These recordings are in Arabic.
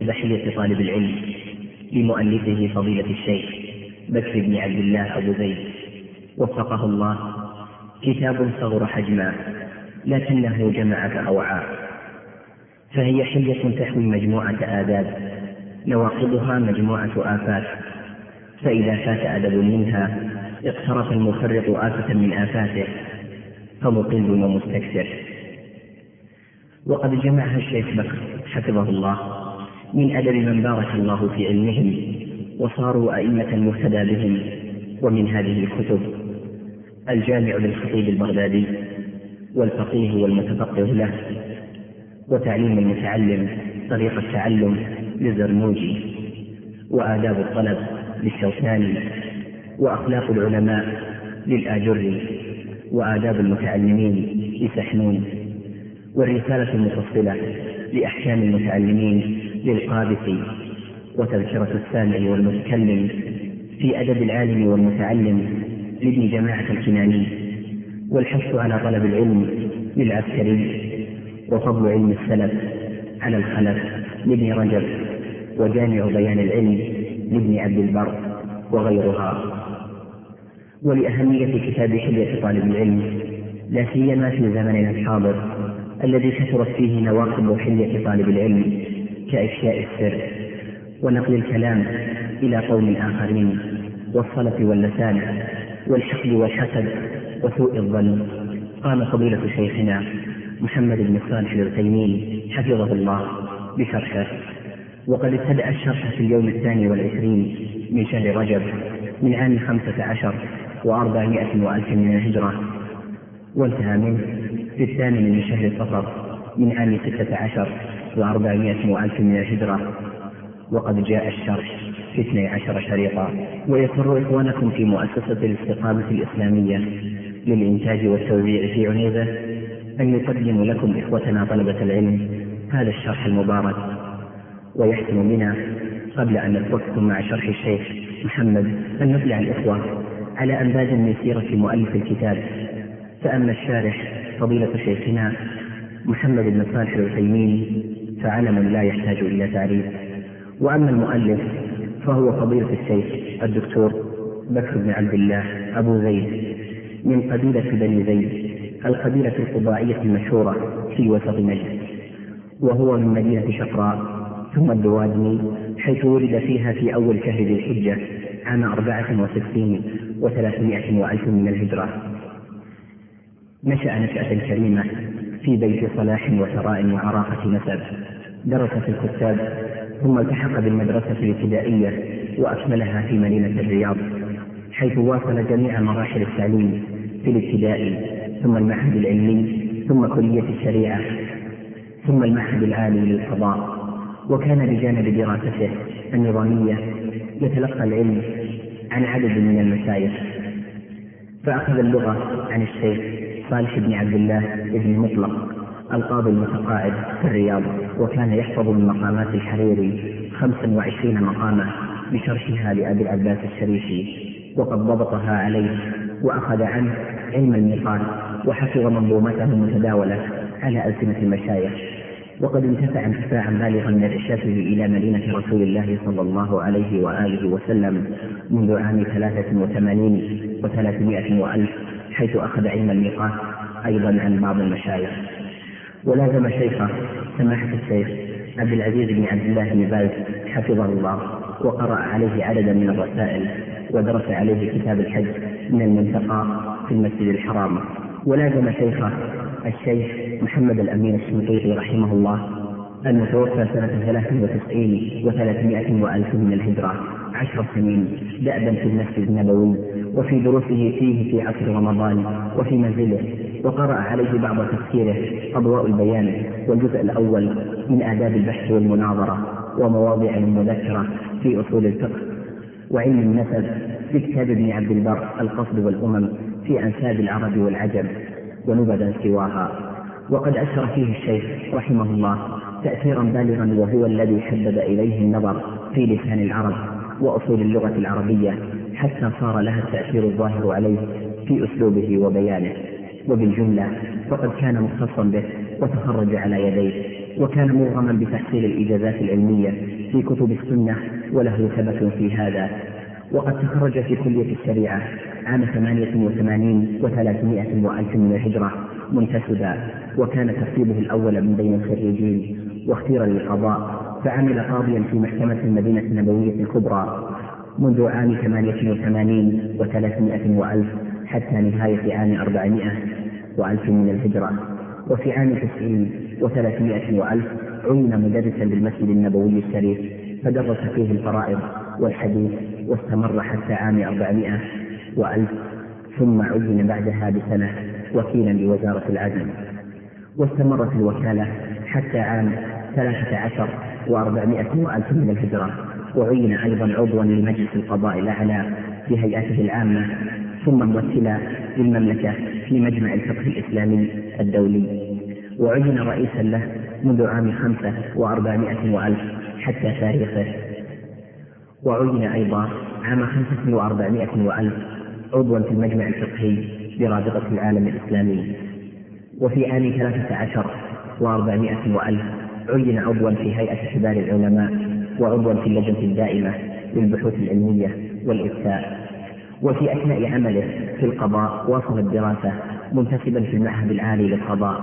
بحية طالب العلم لمؤلفه فضيلة الشيخ بكر بن عبد الله أبو زيد. وفقه الله. كتاب صغر حجما لكنه جمع فأوعى فهي حلية تحوي مجموعة آداب نواقضها مجموعة آفات. فإذا فات أدب منها اقترف المفرط آفة من آفاته فمقل ومستكثر. وقد جمعها الشيخ بكر حفظه الله. من أدب من بارك الله في علمهم وصاروا أئمة مهتدى بهم ومن هذه الكتب الجامع للخطيب البغدادي والفقيه والمتفقه له وتعليم المتعلم طريق التعلم للزرنوجي وآداب الطلب للشوكاني وأخلاق العلماء للآجري وآداب المتعلمين لسحنون والرسالة المفصلة لأحكام المتعلمين للقابسي وتذكرة السامع والمتكلم في أدب العالم والمتعلم لابن جماعة الكناني والحث على طلب العلم للعسكري وفضل علم السلف على الخلف لابن رجب وجامع بيان العلم لابن عبد البر وغيرها. ولأهمية كتاب حلية طالب العلم لا سيما في زمننا الحاضر الذي كثرت فيه نواقض حلية طالب العلم كإفشاء السر ونقل الكلام إلى قوم آخرين والصلة واللسان والحقد والحسد وسوء الظن. قام فضيلة شيخنا محمد بن صالح العثيمين حفظه الله بشرحه. وقد ابتدأ الشرح في اليوم الثاني والعشرين من شهر رجب من عام خمسة عشر وأربعمائة وألف من الهجرة. وانتهى منه في الثامن من شهر صفر من عام ستة عشر وأربعمائة وألف من الهجرة. وقد جاء الشرح في اثني عشر شريطا. ويسر إخوانكم في مؤسسة الاستقامة الإسلامية للإنتاج والتوزيع في عنيزة أن يقدم لكم إخوتنا طلبة العلم هذا الشرح المبارك. ويحسن بنا قبل أن نترككم مع شرح الشيخ محمد أن نطلع الإخوة على أنباز من سيرة مؤلف الكتاب. فأما الشارح فضيلة شيخنا محمد بن صالح العثيمين فعلم لا يحتاج إلى تعريف. وأما المؤلف فهو فضيلة الشيخ الدكتور بكر بن عبد الله أبو زيد من قبيلة بني زيد القبيلة القضائية المشهورة في وسط نجد وهو من مدينة شقراء. ثم الدوادني حيث ولد فيها في أول شهر ذي الحجة عام أربعة وستين وثلاثمائة وألف من الهجرة. نشأ نشأة كريمة في بيت صلاح وثراء وعراقة نسب. درس في الكتاب ثم التحق بالمدرسة الابتدائية وأكملها في مدينة الرياض حيث واصل جميع مراحل التعليم في الابتدائي ثم المعهد العلمي ثم كلية الشريعة ثم المعهد العالي للقضاء وكان بجانب دراسته النظامية يتلقى العلم عن عدد من المشايخ فأخذ اللغة عن الشيخ صالح بن عبد الله بن مطلق القاضي المتقاعد في الرياض وكان يحفظ من مقامات الحريري خمسا وعشرين مقامة بشرحها لأبي العباس الشريفي وقد ضبطها عليه وأخذ عنه علم الميقات وحفظ منظومته المتداولة على ألسنة المشايخ. وقد انتفع انتفاعا بالغا من إرشاده إلى مدينة رسول الله صلى الله عليه وآله وسلم منذ عام ثلاثة وثمانين وثلاثمائة وألف حيث أخذ علم الميقات أيضا عن بعض المشايخ. ولازم شيخه سماحة الشيخ عبد العزيز بن عبد الله بن باز حفظه الله وقرأ عليه عددا من الرسائل ودرس عليه كتاب الحج من المنتقى في المسجد الحرام. ولازم شيخه الشيخ محمد الأمين الشنقيطي رحمه الله المتوفى سنة 93 و300 وألف من الهجرة. عشر سنين دأبا في المسجد النبوي وفي دروسه فيه في عصر رمضان وفي منزله وقرأ عليه بعض تفسيره أضواء البيان والجزء الأول من آداب البحث والمناظرة ومواضع المذكرة في أصول الفقه وعلم النسب في كتاب ابن عبد البر القصد والأمم في أنساب العرب والعجم ونبذا سواها. وقد أثر فيه الشيخ رحمه الله تأثيرا بالغا وهو الذي حبب إليه النظر في لسان العرب وأصول اللغة العربية حتى صار لها التأثير الظاهر عليه في أسلوبه وبيانه. وبالجملة فقد كان مختصا به وتخرج على يديه وكان مغرما بتحصيل الإجازات العلمية في كتب السنة وله ثبت في هذا. وقد تخرج في كلية الشريعة عام 88 و300 وألف من الهجرة منتسبا وكان ترتيبه الأول من بين الخريجين واختير للقضاء فعمل قاضيا في محكمة المدينة النبوية الكبرى. منذ عام 88 و300 وألف حتى نهاية عام 400 وألف من الهجرة. وفي عام 90 و300 وألف عين مدرسا بالمسجد النبوي الشريف فدرس فيه الفرائض والحديث واستمر حتى عام 400 وألف ثم عين بعدها بسنة وكيلا لوزارة العدل. واستمرت الوكالة حتى عام ثلاثة عشر وأربعمائة وألف من الهجرة. وعين أيضا عضوا لمجلس القضاء الأعلى في هيئته العامة ثم ممثلا للمملكة في مجمع الفقه الإسلامي الدولي. وعين رئيسا له منذ عام خمسة وأربعمائة وألف حتى تاريخه. وعين أيضا عام خمسة وأربعمائة وألف عضوا في المجمع الفقهي برابطة العالم الإسلامي. وفي عام ثلاثة عشر وأربعمائة وألف عين عضوا في هيئة كبار العلماء وعضوا في اللجنة الدائمة للبحوث العلمية والإفتاء. وفي أثناء عمله في القضاء واصل الدراسة منتسبا في المعهد العالي للقضاء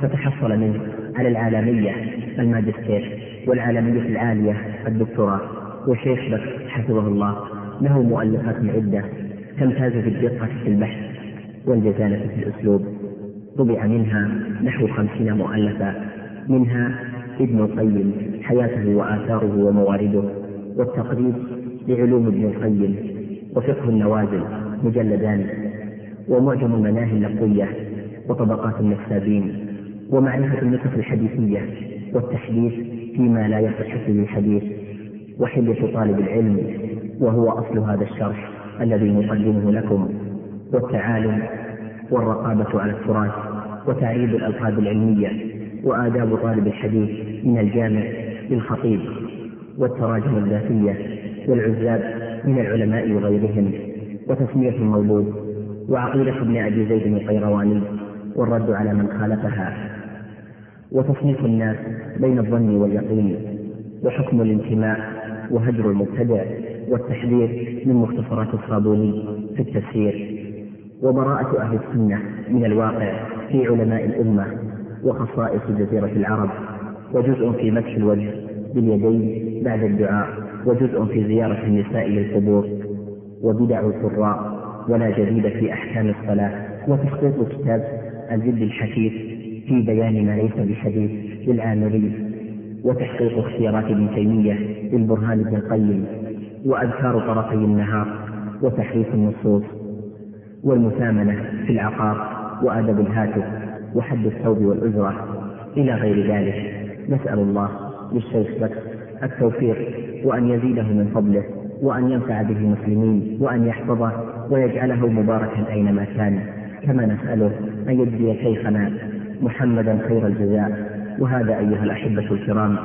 فتحصل منه على العالمية الماجستير والعالمية العالية الدكتوراه. وشيخ بكر حفظه الله له مؤلفات عدة تمتاز بالدقة في البحث والجزالة في الأسلوب. طبع منها نحو خمسين مؤلفة منها ابن القيم حياته وآثاره وموارده والتقريب لعلوم ابن القيم وفقه النوازل مجلدان ومعجم المناهي اللفظية وطبقات النسابين ومعرفة النسخ الحديثية والتحديث فيما لا يصح فيه الحديث وحلية طالب العلم وهو أصل هذا الشرح الذي نقدمه لكم والتعالم والرقابة على التراث وتعريب الألقاب العلمية وآداب طالب الحديث من الجامع للخطيب والتراجم الذاتية والعزاب من العلماء وغيرهم وتسمية المولود وعقيدة ابن أبي زيد القيرواني والرد على من خالفها وتصنيف الناس بين الظن واليقين وحكم الانتماء وهجر المبتدع والتحذير من مختصرات الصابوني في التفسير وبراءة أهل السنة من الواقع في علماء الأمة وخصائص جزيرة العرب وجزء في مسح الوجه باليدين بعد الدعاء وجزء في زيارة النساء للقبور وبدع القراء ولا جديد في أحكام الصلاة وتخطيط كتاب الجد الحثيث في بيان ما ليس بحديث للعامري وتحقيق اختيارات ابن تيمية للبرهان بن القيم وأذكار طرفي النهار وتحريف النصوص والمثامنة في العقار وأدب الهاتف. وحد الثوب والأجرة إلى غير ذلك نسأل الله للشيخ بكر التوفيق وأن يزيده من فضله وأن ينفع به المسلمين وأن يحفظه ويجعله مباركا أينما كان. كما نسأله أن يجزي شيخنا محمدا خير الجزاء. وهذا أيها الأحبة الكرام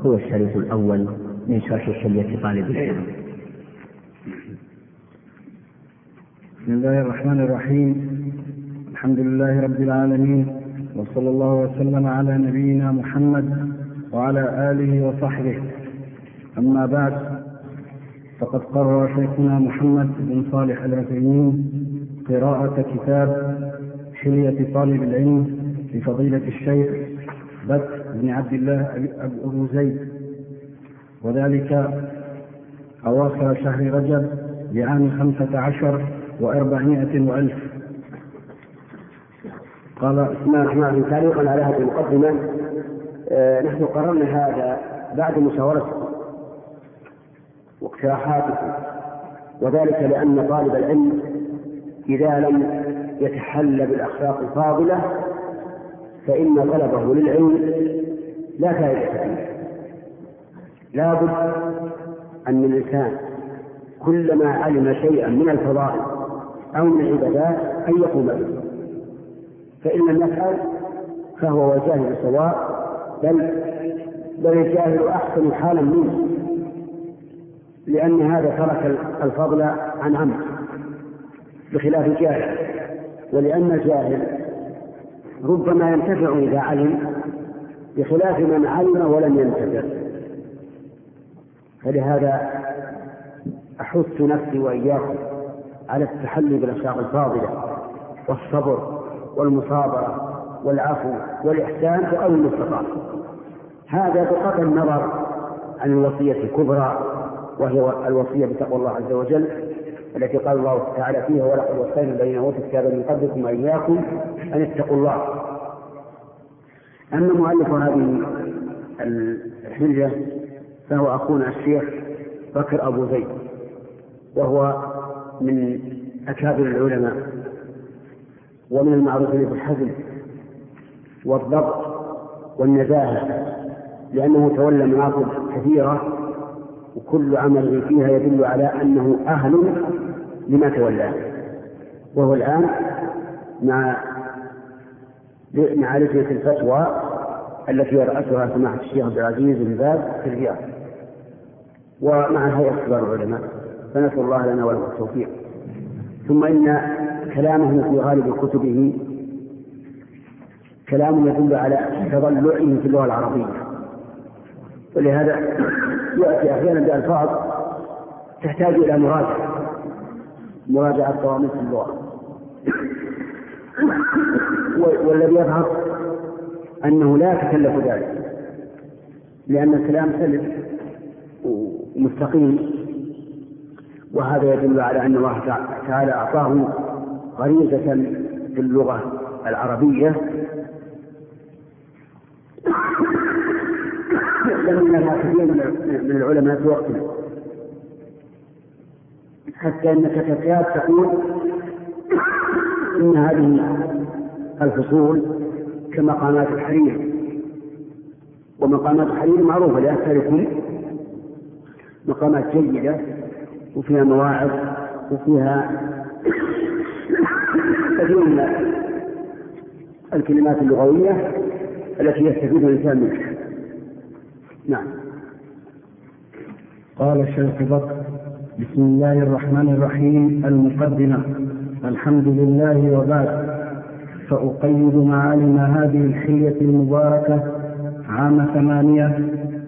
هو الشريط الأول من شرح حلية طالب العلم. بسم الله الرحمن الرحيم. الحمد لله رب العالمين وصلى الله وسلم على نبينا محمد وعلى آله وصحبه. أما بعد فقد قرر شيخنا محمد بن صالح العثيمين قراءة كتاب حلية طالب العلم لفضيلة الشيخ بكر بن عبد الله أبو زيد. وذلك أواخر شهر رجب لعام خمسة عشر وأربعمائة وألف. قال بسم الله الرحمن الرحيم تعليقا على هذه المقدمة آه نحن قررنا هذا بعد مشاورة واقتراحاتكم وذلك لأن طالب العلم إذا لم يتحلى بالأخلاق الفاضلة فإن طلبه للعلم لا فائدة فيه. لا بد أن الإنسان كلما علم شيئا من الفضائل أو من العبادات أن يقوم به. فإن لم يفعل فهو والجاهل سواء بل بل الجاهل أحسن حالا منه لأن هذا ترك الفضل عن عمد بخلاف الجاهل. ولأن الجاهل ربما ينتفع إذا علم بخلاف من علم ولم ينتفع. فلهذا أحث نفسي وإياكم على التحلي بالأخلاق الفاضلة والصبر والمصابرة والعفو والإحسان بقدر المستطاع هذا بقطع النظر عن الوصية الكبرى وهي الوصية بتقوى الله عز وجل التي قال الله تعالى فيها ولقد وصينا الذين أوتوا الكتاب من قبلكم وإياكم أن اتقوا الله. أما مؤلف هذه الحجة فهو أخونا الشيخ بكر أبو زيد وهو من أكابر العلماء ومن المعروفين بالحزم والضبط والنزاهة لأنه تولى مناصب كثيرة وكل عمل فيها يدل على أنه أهل لما تولاه وهو الآن مع مع لجنة الفتوى التي يرأسها سماحة الشيخ عبد العزيز بن باز في الرياض. ومع هيئة كبار العلماء فنسأل الله لنا وله التوفيق. ثم إن كلامه في غالب كتبه كلام يدل على تضلعه في اللغة العربية. ولهذا يأتي أحيانا بألفاظ تحتاج إلى مراجعة مراجعة قواميس اللغة. والذي يظهر أنه لا يتكلف ذلك لأن الكلام سلس ومستقيم وهذا يدل على أن الله تعالى أعطاه غريزة في اللغة العربية. لم ينالها كثير من العلماء في وقتنا. حتى انك تكاد تقول إن هذه الفصول كمقامات الحرير. ومقامات الحرير معروفة لاكثركم مقامات جيدة وفيها مواعظ وفيها من الكلمات اللغوية التي يستفيد الإنسان منها. نعم. قال الشيخ بكر بسم الله الرحمن الرحيم المقدمة. الحمد لله وبعد. فأقيد معالم هذه الحلية المباركة عام ثمانية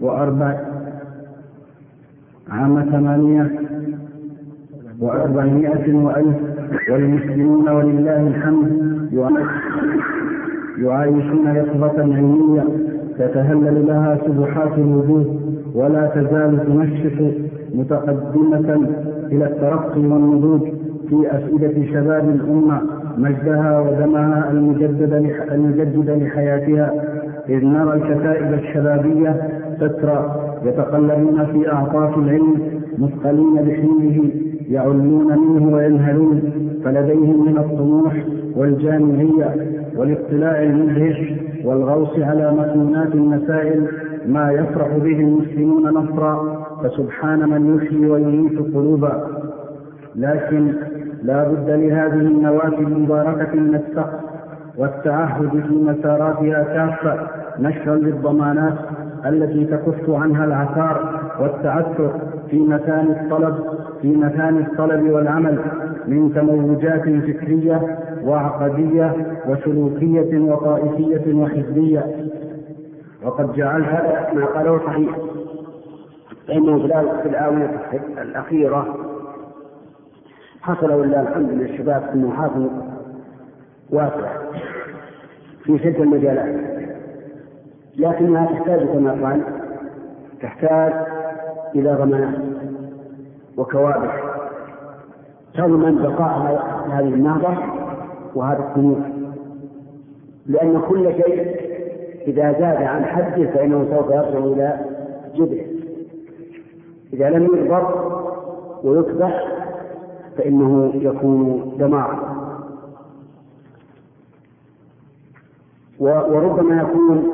وأربع عام ثمانية وأربعمائة وألف والمسلمون ولله الحمد يعايشون يقظة علمية تتهلل لها سبحات الوجود ولا تزال تنشف متقدمة إلى الترقي والنضوج في أسئلة شباب الأمة مجدها ودمها المجدد المجدد لحياتها. إذ نرى الكتائب الشبابية تترى يتقلبون في أعطاف العلم مثقلين بحلمه يعلون منه وينهلون فلديهم من الطموح والجامعية والاطلاع المدهش والغوص على مكنونات المسائل ما يفرح به المسلمون نصرا فسبحان من يحيي ويميت قلوبا. لكن لا بد لهذه النواة المباركة من السقف والتعهد في مساراتها كافة نشرا للضمانات التي تكف عنها العثار والتعثر في مكان الطلب في مكان الطلب والعمل من تموجات فكرية وعقدية وسلوكية وطائفية وحزبية. وقد جعل هذا ما قاله صحيح. فإنه في الآونة الأخيرة حصل ولله الحمد من الشباب طموحات واسعة في شتى المجالات. لكنها تحتاج كما قال تحتاج إلى ضمانات وكوابح. تضمن بقاء هذه النهضة وهذا الطموح لأن كل شيء إذا زاد عن حده فإنه سوف يرجع إلى جبهة. إذا لم يضبط ويكبح فإنه يكون دمارا وربما يكون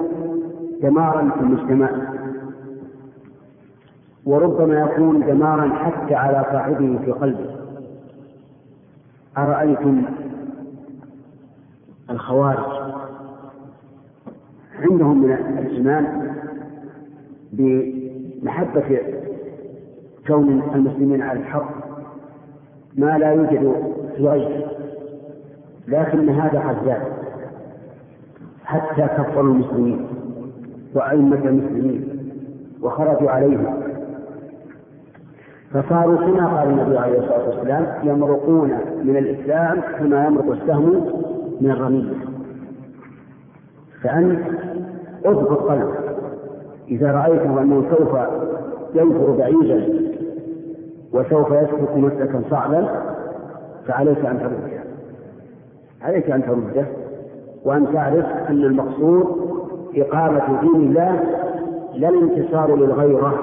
دمارا في المجتمع. وربما يكون دمارا حتى على صاحبه في قلبه. أرأيتم الخوارج؟ عندهم من الإيمان بمحبة كون المسلمين على الحق ما لا يوجد في غيره لكن هذا زاد حتى كفروا المسلمين وأئمة المسلمين وخرجوا عليهم. فصاروا كما قال النبي عليه الصلاة والسلام يمرقون من الإسلام كما يمرق السهم من الرمية فأنت اضبط قلبك إذا رأيته أنه سوف ينفر بعيدا وسوف يسلك مسلكا صعبا فعليك أن ترده عليك أن ترده وأن تعرف أن المقصود إقامة دين الله لا الانتصار للغيرة.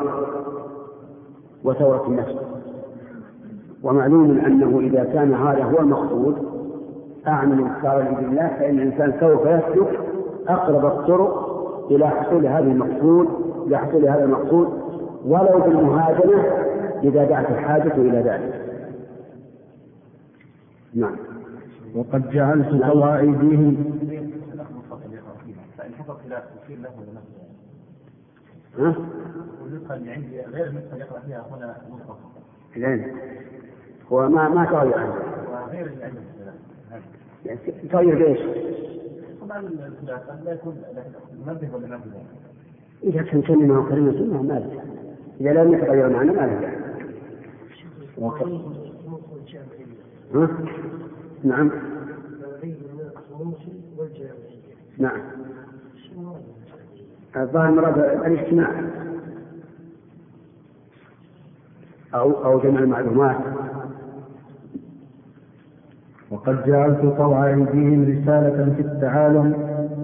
وثورة النفس. ومعلوم أنه إذا كان هذا هو المقصود أعني الانتصار لدين الله فإن الإنسان سوف يسلك أقرب الطرق إلى حصول هذا المقصود إلى حصول هذا المقصود ولو بالمهاجمة إذا دعت الحاجة إلى ذلك. نعم. وقد جعلت قواعدهم ها؟ والنسخة اللي عندي غير النسخة اللي يقرأ فيها هنا منفصل لين هو ما ما تغير اللي عندي. يعني تغير إيش؟ طبعا الخلاف لا يكون لكن منبه ولا منبه. إذا كان كلمة كلمة سنة ما له إذا لم يتغير معنى ما له وك... ها؟ نعم. نعم. الظاهر مراد الاجتماع. أو أو جمع المعلومات. وقد جعلت طوع أيديهم رسالة في التعالم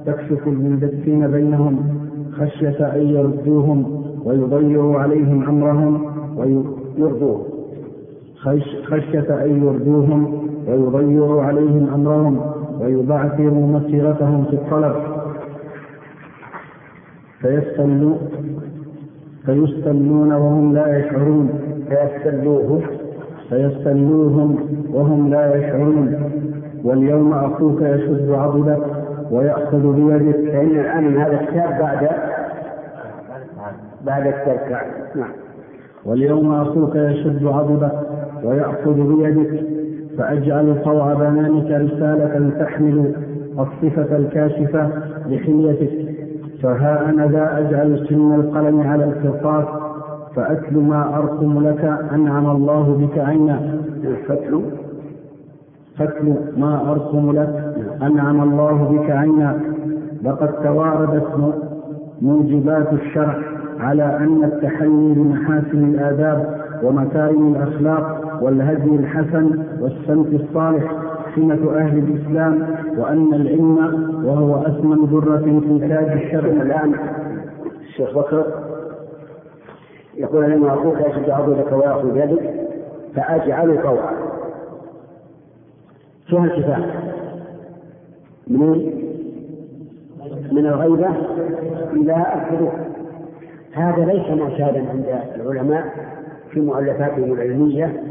تكشف المندسين بينهم خشية أن يردوهم ويضيعوا عليهم أمرهم يرضوه. خش خشية أن يردوهم ويضيعوا عليهم أمرهم ويبعثروا مسيرتهم في الطلب. فيستلون فيستلون وهم لا يشعرون. فيستلوه فيستلوهم وهم لا يشعرون. واليوم أخوك يشد عضدك ويأخذ بيدك. فإن الآن هذا الكتاب بعد بعد التركع نعم. واليوم أخوك يشد عضدك ويأخذ بيدك فأجعل طوع بنانك رسالة تحمل الصفة الكاشفة لحليتك فها أنا ذا أجعل سن القلم على القرطاس فأتل ما أرقم لك أنعم الله بك عنا. الفتح فتل ما أرقم لك أنعم الله بك عنا. لقد تواردت موجبات الشرع على أن التحلي بمحاسن الآداب ومكارم الأخلاق والهدي الحسن والسمت الصالح سمة أهل الإسلام وأن العلم وهو أثمن ذرة في تاج الشرع. الآن الشيخ بكر يقول لما أخوك يشد عضدك ويأخذ بيدك؟ فأجعل طوعا فيها الكفاية من من الغيبة؟ إلى الحدود هذا ليس معتادا عند العلماء في مؤلفاتهم العلمية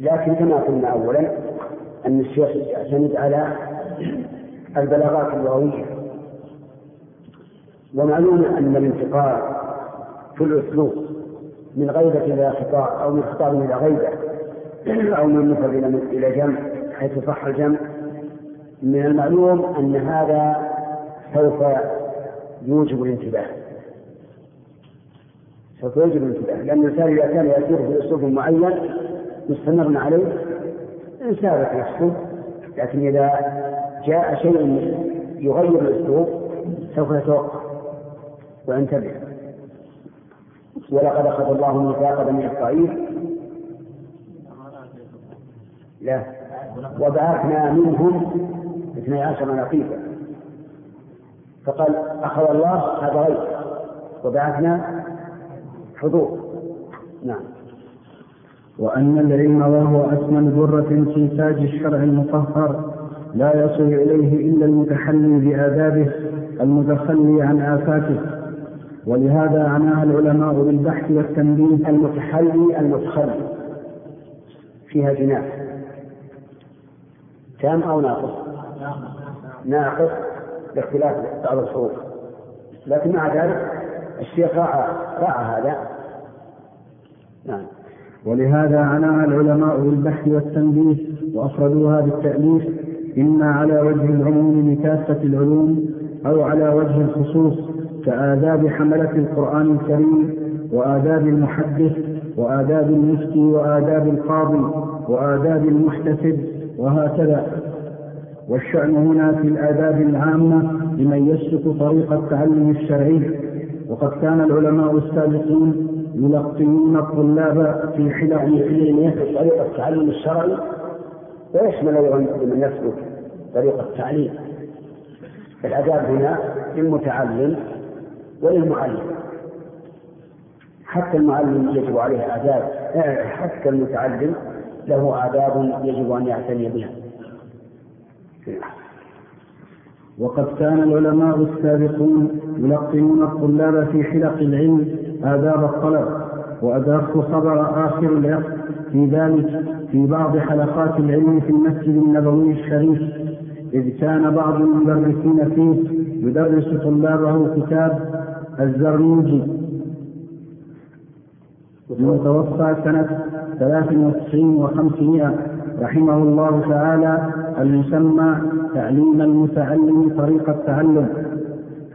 لكن كما قلنا أولا أن الشيخ يعتمد على البلاغات اللغوية. ومعلوم أن الانتقال في الأسلوب من غيبة إلى خطاب أو من خطاب إلى غيبة أو من مفرد إلى جمع حيث صح الجمع. من المعلوم أن هذا سوف يوجب الانتباه. سوف يوجب الانتباه لأن الإنسان إذا كان يسير في أسلوب معين مستمر عليه انسابت نفسه. لكن إذا جاء شيء يغير الأسلوب سوف يتوقف وينتبه. ولقد أخذ الله ميثاق بني إسرائيل. لا. وبعثنا منهم اثني عشر نقيبا. فقال أخذ الله هذا غير. وبعثنا حضور. نعم. وأن العلم وهو أثمن ذرة في تاج الشرع المطهر لا يصل إليه إلا المتحلي بآدابه المتخلي عن آفاته. ولهذا عناها العلماء بالبحث والتنبيه المتحلي المتخلي فيها جناح. تام أو ناقص؟ ناقص باختلاف بعض الحروف. لكن مع ذلك الشيخ راعى راعى هذا. نعم. ولهذا عناها العلماء بالبحث والتنبيه وأفردوها بالتأليف إما على وجه العموم لكافة العلوم أو على وجه الخصوص كآداب حملة القرآن الكريم وآداب المحدث وآداب المفتي وآداب القاضي وآداب المحتسب وهكذا. والشأن هنا في الآداب العامة لمن يسلك طريق التعلم الشرعي. وقد كان العلماء السابقون يلقنون الطلاب في حلق العلم طريق التعلم الشرعي. ويشمل أيضا لمن يسلك طريق التعليم؟ الآداب هنا للمتعلم وللمعلم حتى المعلم يجب عليه آداب حتى المتعلم له آداب يجب أن يعتني بها. وقد كان العلماء السابقون يلقنون الطلاب في حلق العلم آداب الطلب وأدركت خبر آخر العقد في ذلك في بعض حلقات العلم في المسجد النبوي الشريف إذ كان بعض المدرسين فيه يدرس طلابه كتاب الزرنوجي المتوفى سنة ثلاث وتسعين وخمسمائة رحمه الله تعالى المسمى تعليم المتعلم طريق التعلم.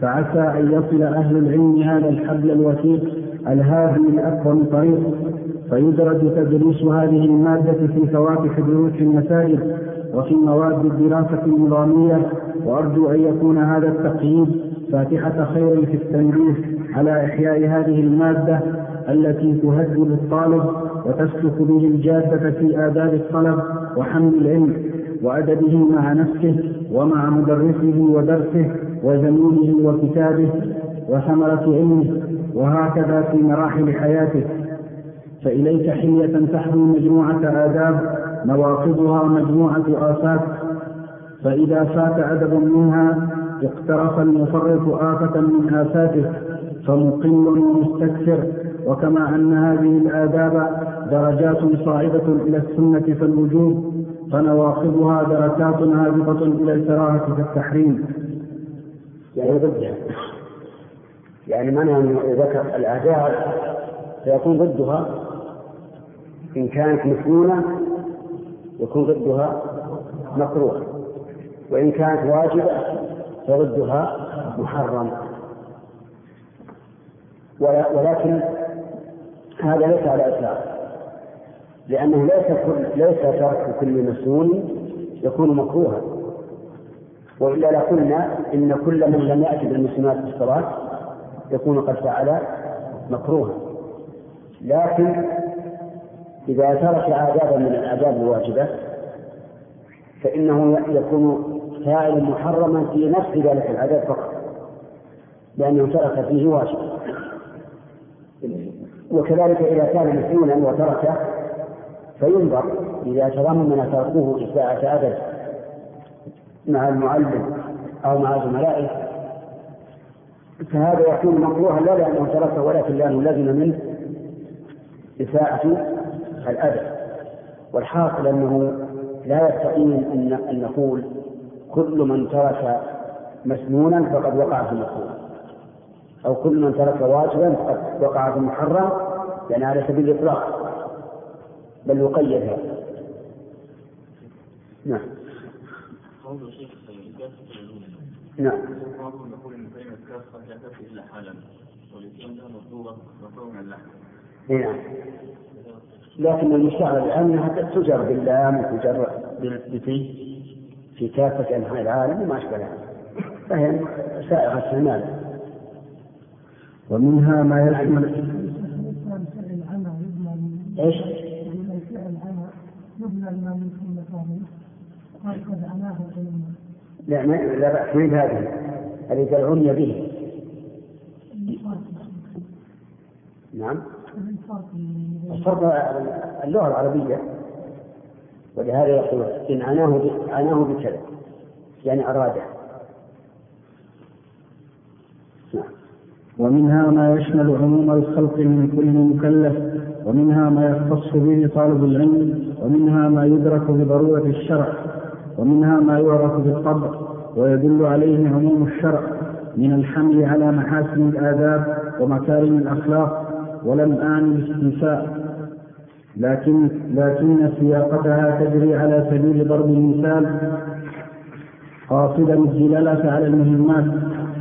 فعسى أن يصل أهل العلم هذا الحبل الوثيق الهادي لأكرم طريق. فيدرج تدريس هذه المادة في فواتح دروس المساجد وفي مواد الدراسة النظامية. وأرجو أن يكون هذا التقييد فاتحة خير في التنبيه على إحياء هذه المادة التي تهذب الطالب وتسلك به الجادة في آداب الطلب وحمل العلم وأدبه مع نفسه ومع مدرسه ودرسه وزميله وكتابه وثمرة علمه وهكذا في مراحل حياته. فإليك حلية تحوي مجموعة آداب نواقضها مجموعة آفات. فإذا فات أدب منها اقترف المفرط آفة من آفاته فمقل ومستكثر. وكما أن هذه الآداب درجات صاعدة إلى السنة فالوجوب فنواقضها دركات هابطة إلى الكراهة كالتحريم يعني ضدها يعني أن ذكر الآداب فيكون ضدها إن كانت مسنونة يكون ضدها مكروه وإن كانت واجبة فضدها محرم. ولكن هذا ليس على إطلاق. لأنه ليس كل ليس ترك كل مسنون يكون مكروها. وإلا لقلنا إن كل من لم يأتي بالمسنونات في الصلاة يكون قد فعل مكروها. لكن إذا ترك آدابا من الآداب الواجبة فإنه يكون فاعلا محرما في نفس ذلك العدد فقط لأنه ترك فيه واجب. وكذلك إذا كان مسنونا وتركه فينظر إذا تضمن تركه إساءة أدب مع المعلم أو مع زملائه فهذا يكون مكروها لا لأنه تركه ولكن لأنه لزم منه إساءة الأدب. والحاصل أنه لا يستقيم أن نقول كل من ترك مسنونا فقد وقع في المكروه أو كل من ترك واجبا فقد وقع في المحرم يعني على سبيل الإطلاق. بل يقيد هذا. نعم. نعم. نقول إن بين الكافه لا تكفي الا حالا والاسلام مطلوبه مطلوبا اللحم. نعم. لكن المستعمل الآن أنها تجر باللام وتجر بالتي في كافة أنحاء العالم وما أشبه ذلك. فهي سائغة استعمال ومنها ما يشمل إيش؟ لا ما لا بأس. من هذه؟ التي عني به. نعم. الفرق اللغة العربية. ولهذا يقول إن عناه عناه بكذا يعني أراده. نعم. ومنها ما يشمل عموم الخلق من كل مكلف ومنها ما يختص به طالب العلم ومنها ما يدرك بضرورة الشرع ومنها ما يعرف بالطبع ويدل عليه عموم الشرع من الحمل على محاسن الآداب ومكارم الأخلاق ولم أعني الاستنساء. لكن لكن سياقتها تجري على سبيل ضرب المثال قاصدا الدلالة على المهمات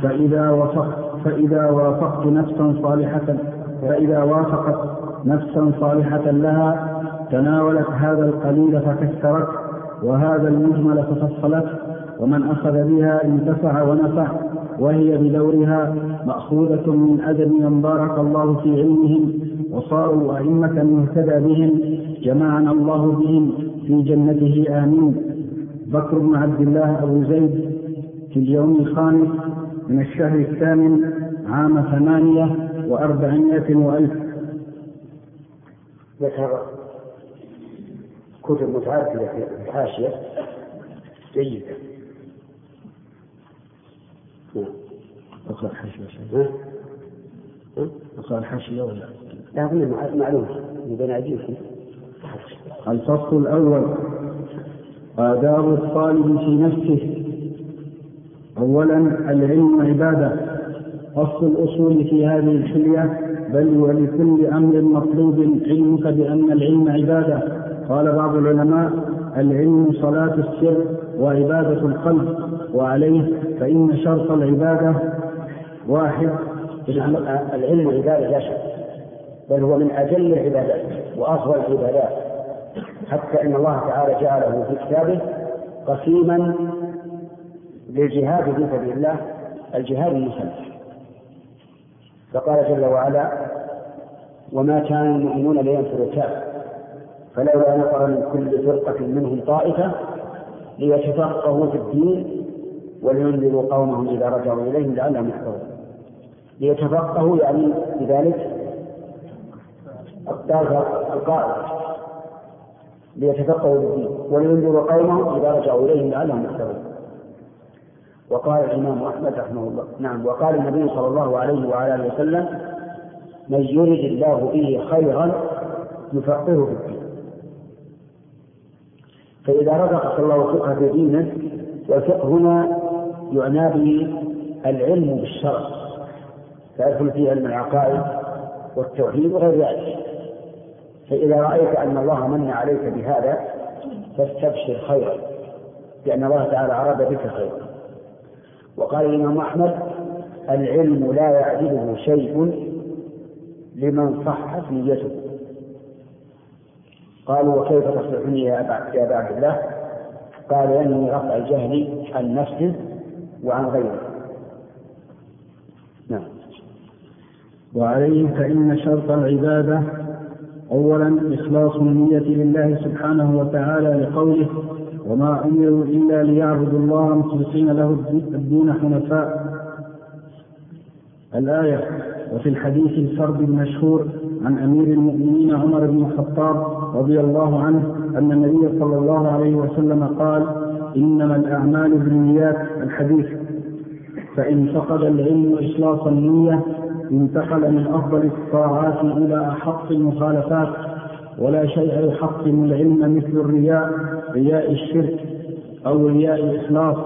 فإذا وافقت فإذا وافقت نفسا صالحة فإذا وافقت نفسا صالحة لها تناولت هذا القليل فكثرت وهذا المجمل ففصلت ومن أخذ بها انتفع ونفع وهي بدورها مأخوذة من أدب من بارك الله في علمهم وصاروا أئمة يهتدى بهم جمعنا الله بهم في جنته آمين. بكر بن عبد الله أبو زيد في اليوم الخامس من الشهر الثامن عام ثمانية وأربعمائة وألف. ذكر كتب متعددة في الحاشية. جيدة. نعم. أقرأ الحاشية؟ أقرأ الحاشية ولا؟ لا أظن من بين أيديكم الفصل الأول. آداب الطالب في نفسه. أولا العلم عبادة. أصل الأصول في هذه الحلية. بل ولكل أمر مطلوب علمك بأن العلم عبادة. قال بعض العلماء العلم صلاة السر وعبادة القلب. وعليه فإن شرط العبادة واحد. العلم عبادة لا شك. بل هو من أجل العبادات وأفضل العبادات. حتى إن الله تعالى جعله في كتابه قسيما للجهاد في سبيل الله الجهاد المسلح. فقال جل وعلا وما كان المؤمنون لينفروا كافة فلولا نفر من كل فرقة منهم طائفة ليتفقهوا في الدين ولينذروا قومهم إذا رجعوا إليهم لعلهم يحذرون ليتفقهوا يعني بذلك الطائفة القائد ليتفقهوا بالدين ولينذروا قومهم إذا رجعوا إليهم لعلهم يحذرون. وقال الإمام أحمد رحمه الله نعم وقال النبي صلى الله عليه وعلى آله وسلم من يرد الله به خيرا يفقهه في الدين. فإذا رزق الله فقه في دينه والفقه هنا يعنى به العلم بالشرع فيدخل فيه علم العقائد والتوحيد وغير ذلك. فإذا رأيت أن الله من عليك بهذا فاستبشر خيرا لأن الله تعالى أراد بك خيرا. وقال الإمام أحمد العلم لا يعدله شيء لمن صحت نيته. قالوا وكيف تصلح النية يا أبا عبد الله؟ قال ينوي رفع الجهل عن نفسه وعن غيره نعم. وعليه فإن شرط العبادة أولا إخلاص النية لله سبحانه وتعالى لقوله وما أمروا إلا ليعبدوا الله مخلصين له الدين حنفاء. الآية وفي الحديث الفرد المشهور عن أمير المؤمنين عمر بن الخطاب رضي الله عنه أن النبي صلى الله عليه وسلم قال إنما الأعمال بالنيات الحديث. فإن فقد العلم إخلاص النية انتقل من أفضل الطاعات إلى أحق المخالفات ولا شيء يحطم العلم مثل الرياء رياء الشرك أو رياء الإخلاص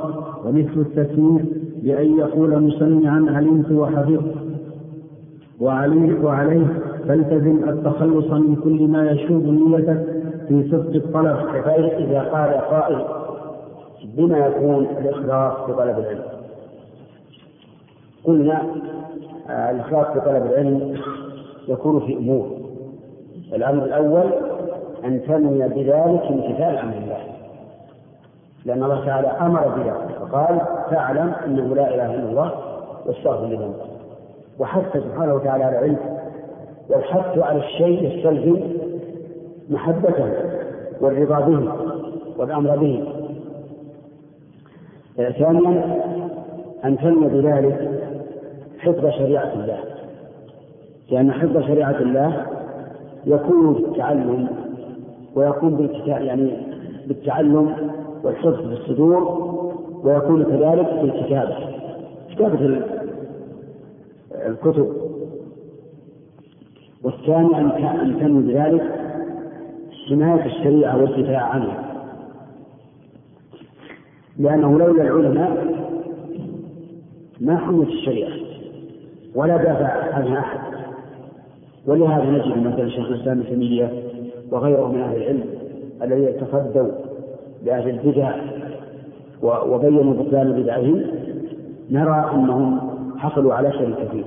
ومثل التسميع بأن يقول مسمعا علمت وحفظت. وعليه, وعليه فالتزم التخلص من كل ما يشوب نيتك في صدق الطلب. فإذا إذا قال قائل بما يكون الإخلاص في طلب العلم. قلنا الإخلاص في طلب العلم يكون في أمور. الأمر الأول أن تنوي بذلك امتثال أمر الله. لأن الله تعالى أمر بذلك فقال فاعلم أنه لا إله إلا الله واستغفر لذنبك وحث سبحانه وتعالى على العلم والحث على الشيء يستلزم محبته والرضا به والأمر به. آه، ثانيا أن تنوي بذلك حفظ شريعة الله. لأن حفظ شريعة الله يكون بالتعلم ويكون بالكتاب يعني بالتعلم والحفظ في الصدور ويكون كذلك بالكتابة كتابة ال- الكتب. والثاني أن تنوي بذلك حماية الشريعة والدفاع عنها. لأنه لولا العلماء ما حمت الشريعة. ولا دافع عنها أحد. ولهذا نجد مثلا شيخ الإسلام ابن تيمية وغيره من أهل العلم الذين تصدوا لأهل البدع وبينوا بطلان بدعهم نرى أنهم حصلوا على شيء كثير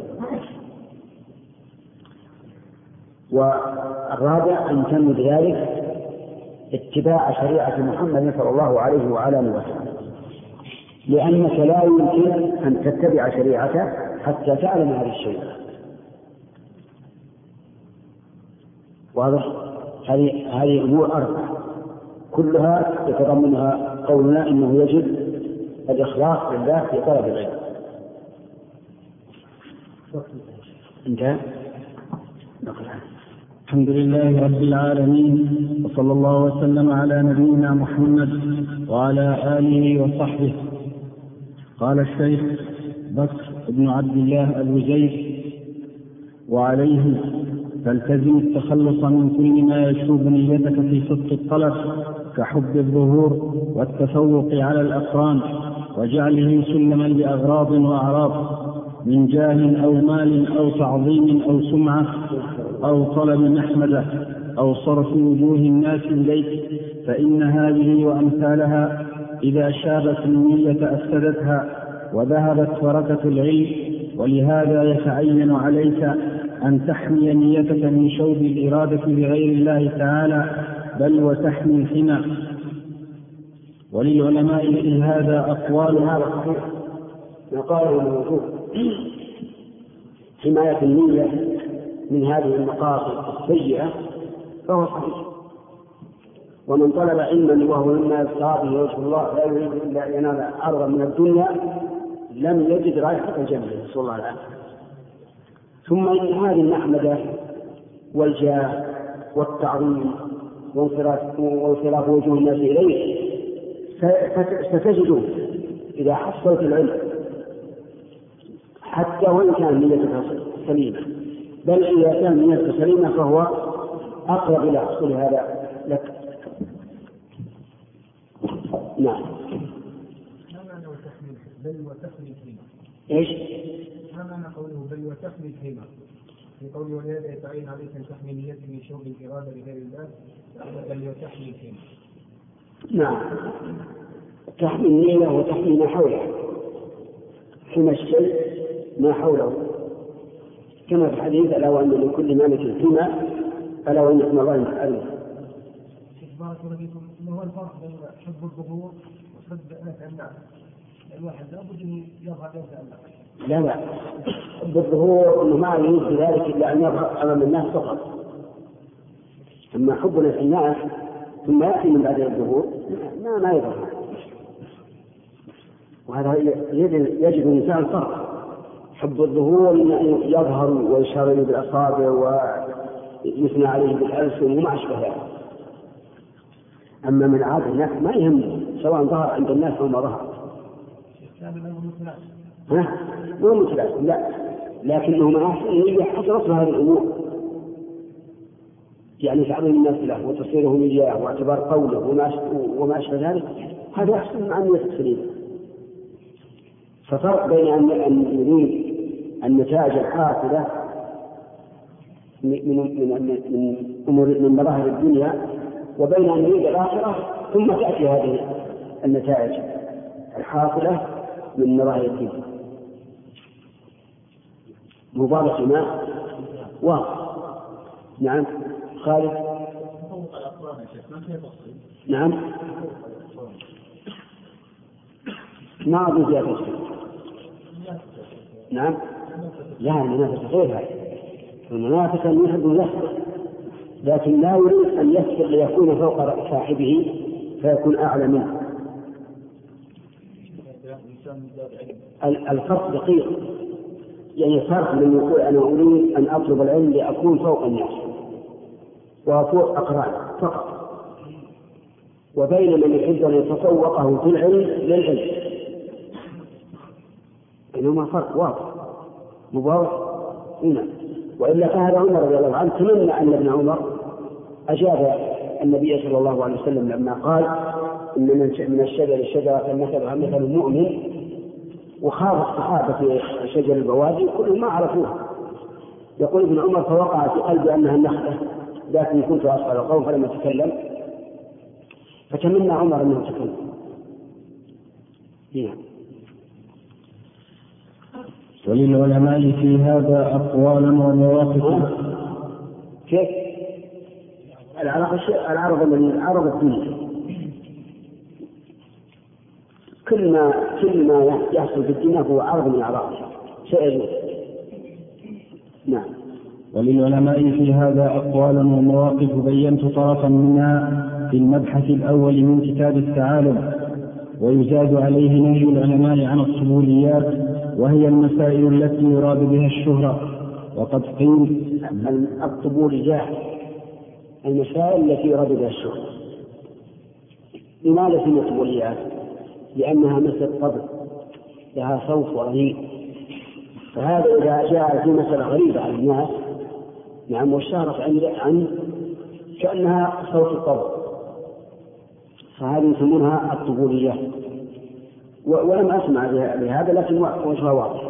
والرابع أن تم بذلك اتباع شريعة محمد صلى الله عليه وعلى آله وسلم. لأنك لا يمكن أن تتبع شريعته حتى تعلم هذه الشريعة واضح؟ هذه هذه أمور أربعة كلها يتضمنها قولنا إنه يجب الإخلاص لله في طلب العلم. انتهى الحمد لله رب العالمين وصلى الله وسلم على نبينا محمد وعلى آله وصحبه. قال الشيخ بكر بن عبد الله الوزير وعليه فالتزم التخلص من كل ما يشوب نيتك في صدق الطلب كحب الظهور والتفوق على الأقران وجعله سلما لأغراض وأعراض من جاه أو مال أو تعظيم أو سمعة أو طلب محمدة أو صرف وجوه الناس إليك فإن هذه وأمثالها إذا شابت النية أفسدتها وذهبت بركة العلم ولهذا يتعين عليك أن تحمي نيتك من شوب الإرادة لغير الله تعالى بل وتحمي الحمى. وللعلماء في هذا أقوال هذا صحيح ما قاله الموجود حماية النية من هذه المقاصد السيئة فهو صحيح. ومن طلب علما وهو مما يبتغى به وجه الله لا يريد إلا أن ينال عرضا من الدنيا لم يجد رائحة الجنة نسأل الله العافية ثم إن هذه المحمدة والجاه والتعظيم وانصراف وجوه الناس إليه ستجده إذا حصلت العلم حتى وإن كان نيتك سليمة. بل إذا كان نيتك سليمة فهو أقرب إلى حصول هذا لك. نعم. بل وتحمل الهمة؟ إيش؟ ما معنى قوله بل وتحمل الهمة؟ في قوله ولهذا يتعين عليك أن تحمي نيتك من شوق الإرادة لغير الله بل وتحمل الهمة. نعم تحمي النية وتحمي ما حوله حمى الشيء ما حوله كما في الحديث ألا وأن لكل مالك حمى ألا وأن حمى الله محارمه بارك الله فيكم ما هو الفرق بين حب الظهور وحب نفع الناس؟ لا لا بالظهور إنه ما يريد بذلك إلا أن يظهر أمام الناس فقط. اما حب نفع الناس ثم يأتي من بعد الظهور ما ما يظهر. وهذا يجب يجب الانسان فرق. حب الظهور يظهر ويشار إليه بالأصابع ويثنى عليه بالألسن وما أشبه ذلك. أما من عاد الناس ما يهمه سواء ظهر عند الناس أو ما ظهر. ها؟ مو متلازم لا. لكنه مع أحسن النية حصلت له هذه الأمور. يعني تعظيم الناس له وتصويرهم إياه واعتبار قوله وما وما أشبه ذلك هذا أحسن من النية السليمة ففرق بين أن أن يريد النتائج الحاصلة من من من أمور من مظاهر الدنيا وبين أن يريد الآخرة ثم تأتي هذه النتائج. الحاصلة من مظاهر الدنيا مضارة ما واضح نعم. خالد. نعم. ما أظن فيها تفصيل نعم. لا المنافسة غير هذا المنافسة أن يحب لكن لا يريد أن يسبق ليكون فوق صاحبه فيكون أعلى منه. الفرق دقيق. يعني فرق من يقول أنا اريد أن أطلب العلم لأكون فوق الناس وفوق اقران فقط. وبين من يحب أن يتفوقه في العلم للعلم. بينهما فرق واضح. مبارك. هنا. وإلا فهذا عمر رضي الله عنه تمنى أن ابن عمر أجاب النبي صلى الله عليه وسلم لما قال إن من الشجر شجره مثلها مثل المؤمن وخاض الصحابة في شجر البوادي كلهم ما عرفوها يقول ابن عمر فوقع في قلبي أنها النخلة لكن كنت أسأل القوم فلم أتكلم. فتمنى عمر أنه تكلم؟ نعم وللعلماء في هذا أقوالا ومواقف. كيف؟ العرض العرض الذي عرض الدنيا. كل ما كل ما يحصل في الدنيا هو عرض من أعراضها سيجوز نعم. وللعلماء في هذا أقوالا ومواقف بينت طرفا منها في المبحث الأول من كتاب التعالم ويزاد عليه نهي العلماء عن الصبوليات وهي المسائل التي يراد بها الشهرة. وقد قيل الطبوليات المسائل التي يراد بها الشهرة. لماذا سميت طبوليات؟ لأنها مثل طبل لها صوت رهيب. فهذا إذا جاء في مسألة غريبة على الناس نعم واشتهرت عن عن كأنها صوت الطبل فهذه يسمونها الطبوليات ولم أسمع بهذا لكن وجهها واضح.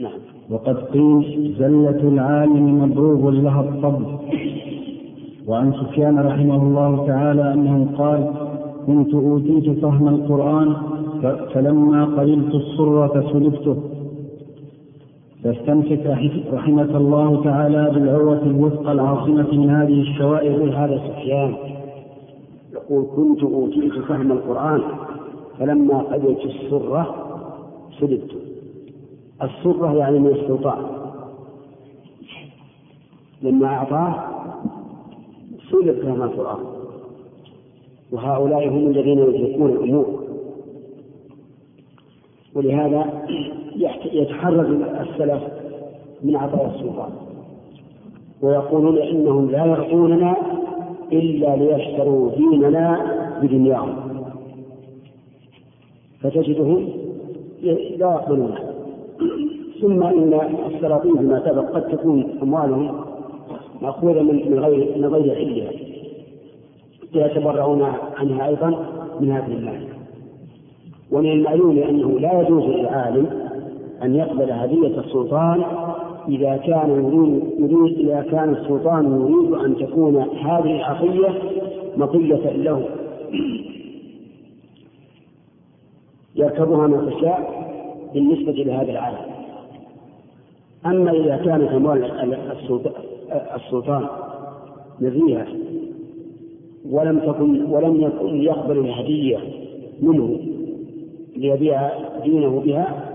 نعم. وقد قيل زلة العالم مضروب لها الطبل وعن سفيان رحمه الله تعالى أنه قال كنت أوتيت فهم القرآن فلما قبلت الصرة سلبته فاستمسك رحمك الله تعالى بالعروة الوثقى العاصمة من هذه الشوائب. هذا سفيان. يقول كنت أوتيت فهم القرآن فلما قبلت السرة سلبت. السرة يعني من السلطان لما أعطاه سلب فهم القرآن. وهؤلاء هم الذين يدركون الأمور. ولهذا يتحرز السلف من عطاء السلطان. ويقولون إنهم لا يعطوننا إلا ليشتروا ديننا بدنياهم. فتجدهم لا يقبلون ثم إن السلاطين فيما سبق قد تكون أموالهم مأخوذة من غير من غير علها يتبرعون عنها أيضا من هذه المال. ومن المعلوم أنه لا يجوز للعالم أن يقبل هدية السلطان إذا كان يريد, إذا كان السلطان يريد أن تكون هذه العطية مطية له. يركبها ما تشاء بالنسبة لهذا العالم. أما إذا كانت أموال السلطان نزيهة ولم تكن ولم يكن يقبل الهدية منه ليبيع دينه بها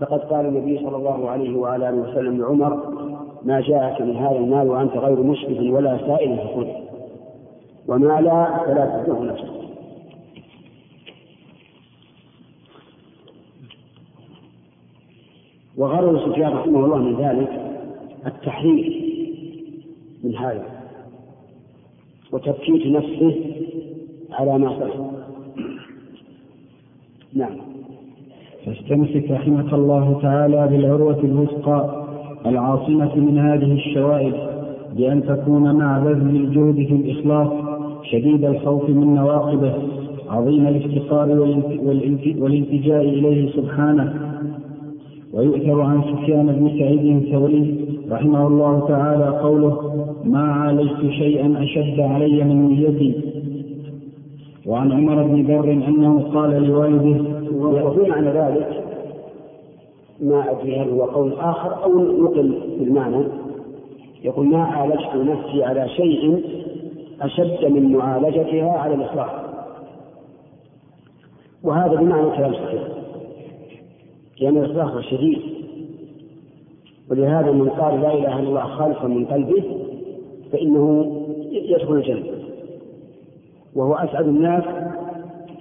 فقد قال النبي صلى الله عليه وعلى آله وسلم لعمر ما جاءك من هذا المال وأنت غير مشرف ولا سائل فخذ وما لا فلا تتبعه نفسك. وغرض سفيان رحمه الله من ذلك التحرير من هذا. وتبكيت نفسه على ما صح نعم. فاستمسك رحمك الله تعالى بالعروة الوثقى العاصمة من هذه الشوائب بأن تكون مع بذل الجهد في الإخلاص شديد الخوف من نواقبه عظيم الافتقار والالتجاء إليه سبحانه. ويؤثر عن سفيان بن سعيد الثوري رحمه الله تعالى قوله ما عالجت شيئا أشد علي من نيتي وعن عمر بن بر أنه قال لوالده معنى ذلك ما أدري هل هو قول آخر أو نقل بالمعنى يقول ما عالجت نفسي على شيء أشد من معالجتها على الإخلاص وهذا بمعنى كلام صحيح لأن الإخلاص شديد. ولهذا من قال لا إله إلا الله خالصا من قلبه فإنه يدخل الجنة. وهو أسعد الناس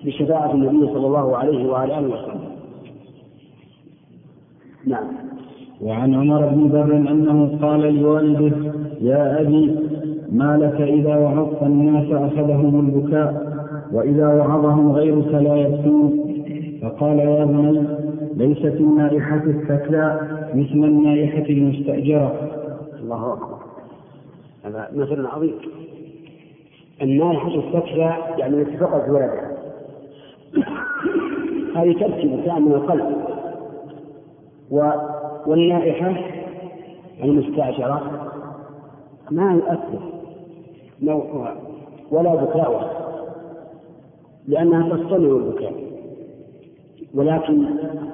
بشفاعة النبي صلى الله عليه وعلى آله وسلم. نعم. وعن عمر بن بر أنه قال لوالده يا أبي ما لك إذا وعظت الناس أخذهم البكاء وإذا وعظهم غيرك لا يبكون. فقال يا بني ليست النائحة الثكلاء مثل النائحة المستأجرة. الله أكبر. هذا مثل عظيم. النائحة الثكلاء يعني التي فقدت ولدها. هذه تبكي بكاء من القلب. و... والنائحة المستأجرة ما يؤثر نوعها ولا بكاؤها لأنها تصطنع البكاء ولكن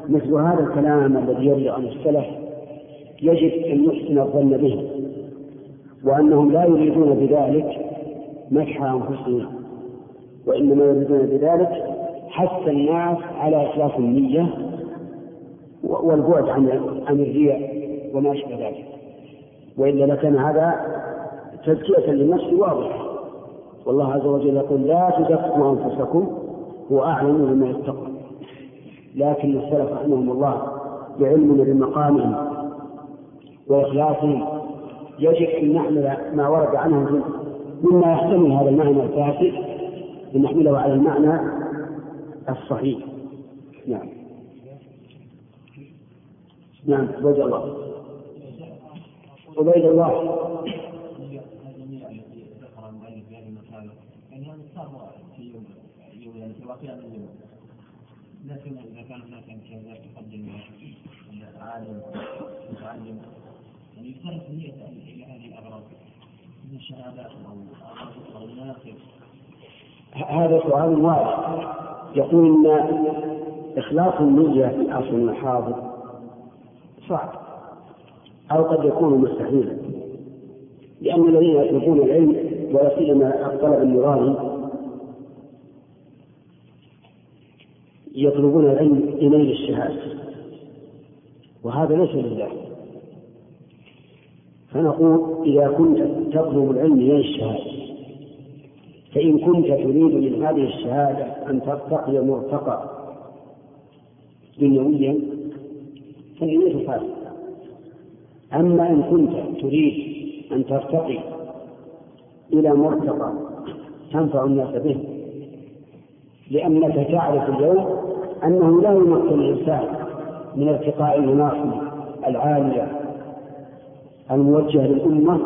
مثل هذا الكلام الذي يروي عن السلف يجب أن يحسن الظن به وأنهم لا يريدون بذلك مدح أنفسهم وإنما يريدون بذلك حث الناس على إخلاص النية والبعد عن عن الرياء وما أشبه ذلك. وإلا لكان هذا تزكية للنفس واضحة. والله عز وجل يقول لا تزكوا أنفسكم هو أعلم بما يتقى لكن السلف رحمهم الله بعلمنا بمقامهم وإخلاصهم يجب أن نحمل ما ورد عنهم مما يحتمل هذا المعنى الفاسد أن نحمله على المعنى الصحيح. نعم. نعم عبيد الله. عبيد الله. لكن اذا كان هناك امكانيات تقدم عالم متعلم يعني يصرف النية إلى هذه الاغراض من الشهادات أو أو المناصب هذا سؤال واضح يقول إن إخلاص النية في الأصل المحاضر صعب أو قد يكون مستحيلا لأن الذين يطلبون العلم ولا سيما الطلب المرادي يطلبون العلم لنيل الشهادة وهذا ليس لله. فنقول إذا كنت تطلب العلم لنيل الشهادة فإن كنت تريد من هذه الشهادة أن ترتقي مرتقى دنيويا فالنية فاسدة أما إن كنت تريد أن ترتقي إلى مرتقى تنفع الناس به لأنك تعرف اليوم أنه لا يمكن الإنسان من ارتقاء المناصب العالية الموجهة للأمة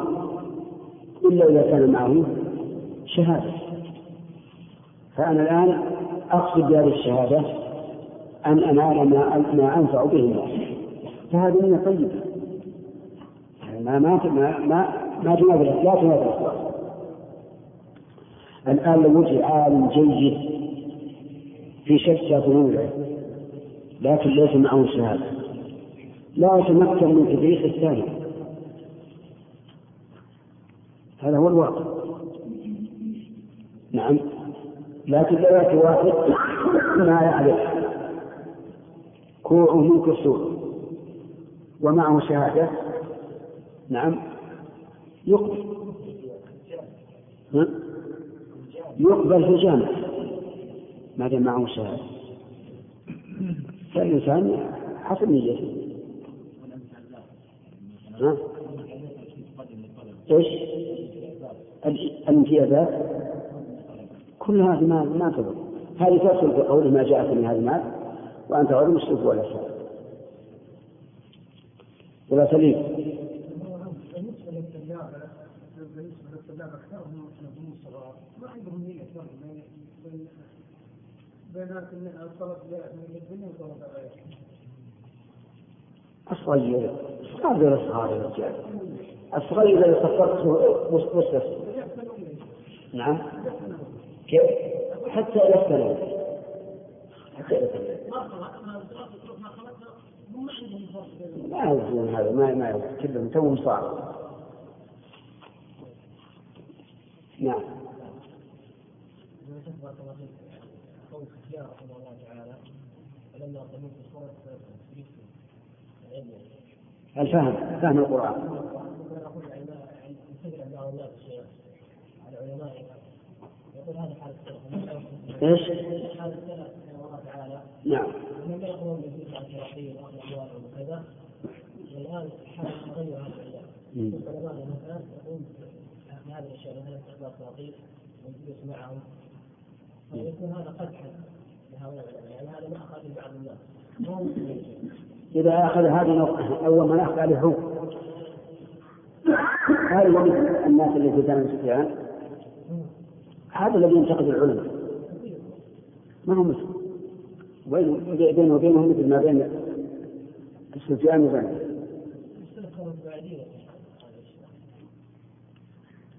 إلا إذا كان معه شهادة. فأنا الآن أقصد بهذه الشهادة أن أنال ما ما أنفع به الناس. فهذه نية طيبة ما ما ما ما, ما لا الإخلاص الآن لو وجه عالم جيد في شتى ضلوعه لكن ليس معه شهادة. لا يتمكن من تدريس الثاني. هذا هو الواقع. نعم. لكن لا يأتي واحد ما يعرف. كوعه من كسور ومعه شهادة. نعم. يقبل. يقبل في الجامع ما دام معه شهادة فالإنسان حسب نيته ها؟ إيش؟ الامتيازات كل هذه ما ما تضر. هذه تدخل في قوله ما جاءك من هذا المال وأنت غير مشرك ولا شيء ولا سليم. بالنسبة للطلاب أكثرهم الصغار ما عندهم نية الطلب للدنيا وطلب الغير الصغير صغير الصغار يا رجال. الصغير إذا صفرته مستسلم نعم. كيف؟ حتى إلى الثانوي. حتى إلى الثانوي. ما يوجدون هذا ما ما يوجد كلهم توهم صعب. نعم. سفيان رحمه الله تعالى فلما قدمت سورة الفهم فهم القرآن إيش؟ حال السلف رحمه الله تعالى نعم لم يقوم بالجزء عن شرعي واخذ اموالهم وكذا والان حال تغير هذا الأيام علماءنا مثلا يقوم بهذه الاشياء مثلا استخدام السلاطين والجلوس معهم فيكون هذا قدحا هذا إذا أخذ هذه أول ما يأخذ عليه هو. هذا مثل الناس اللي في زمن سفيان هذا الذي ينتقد العلماء. ما هو مثل بينه وبينهم مثل ما بين سفيان وغيره.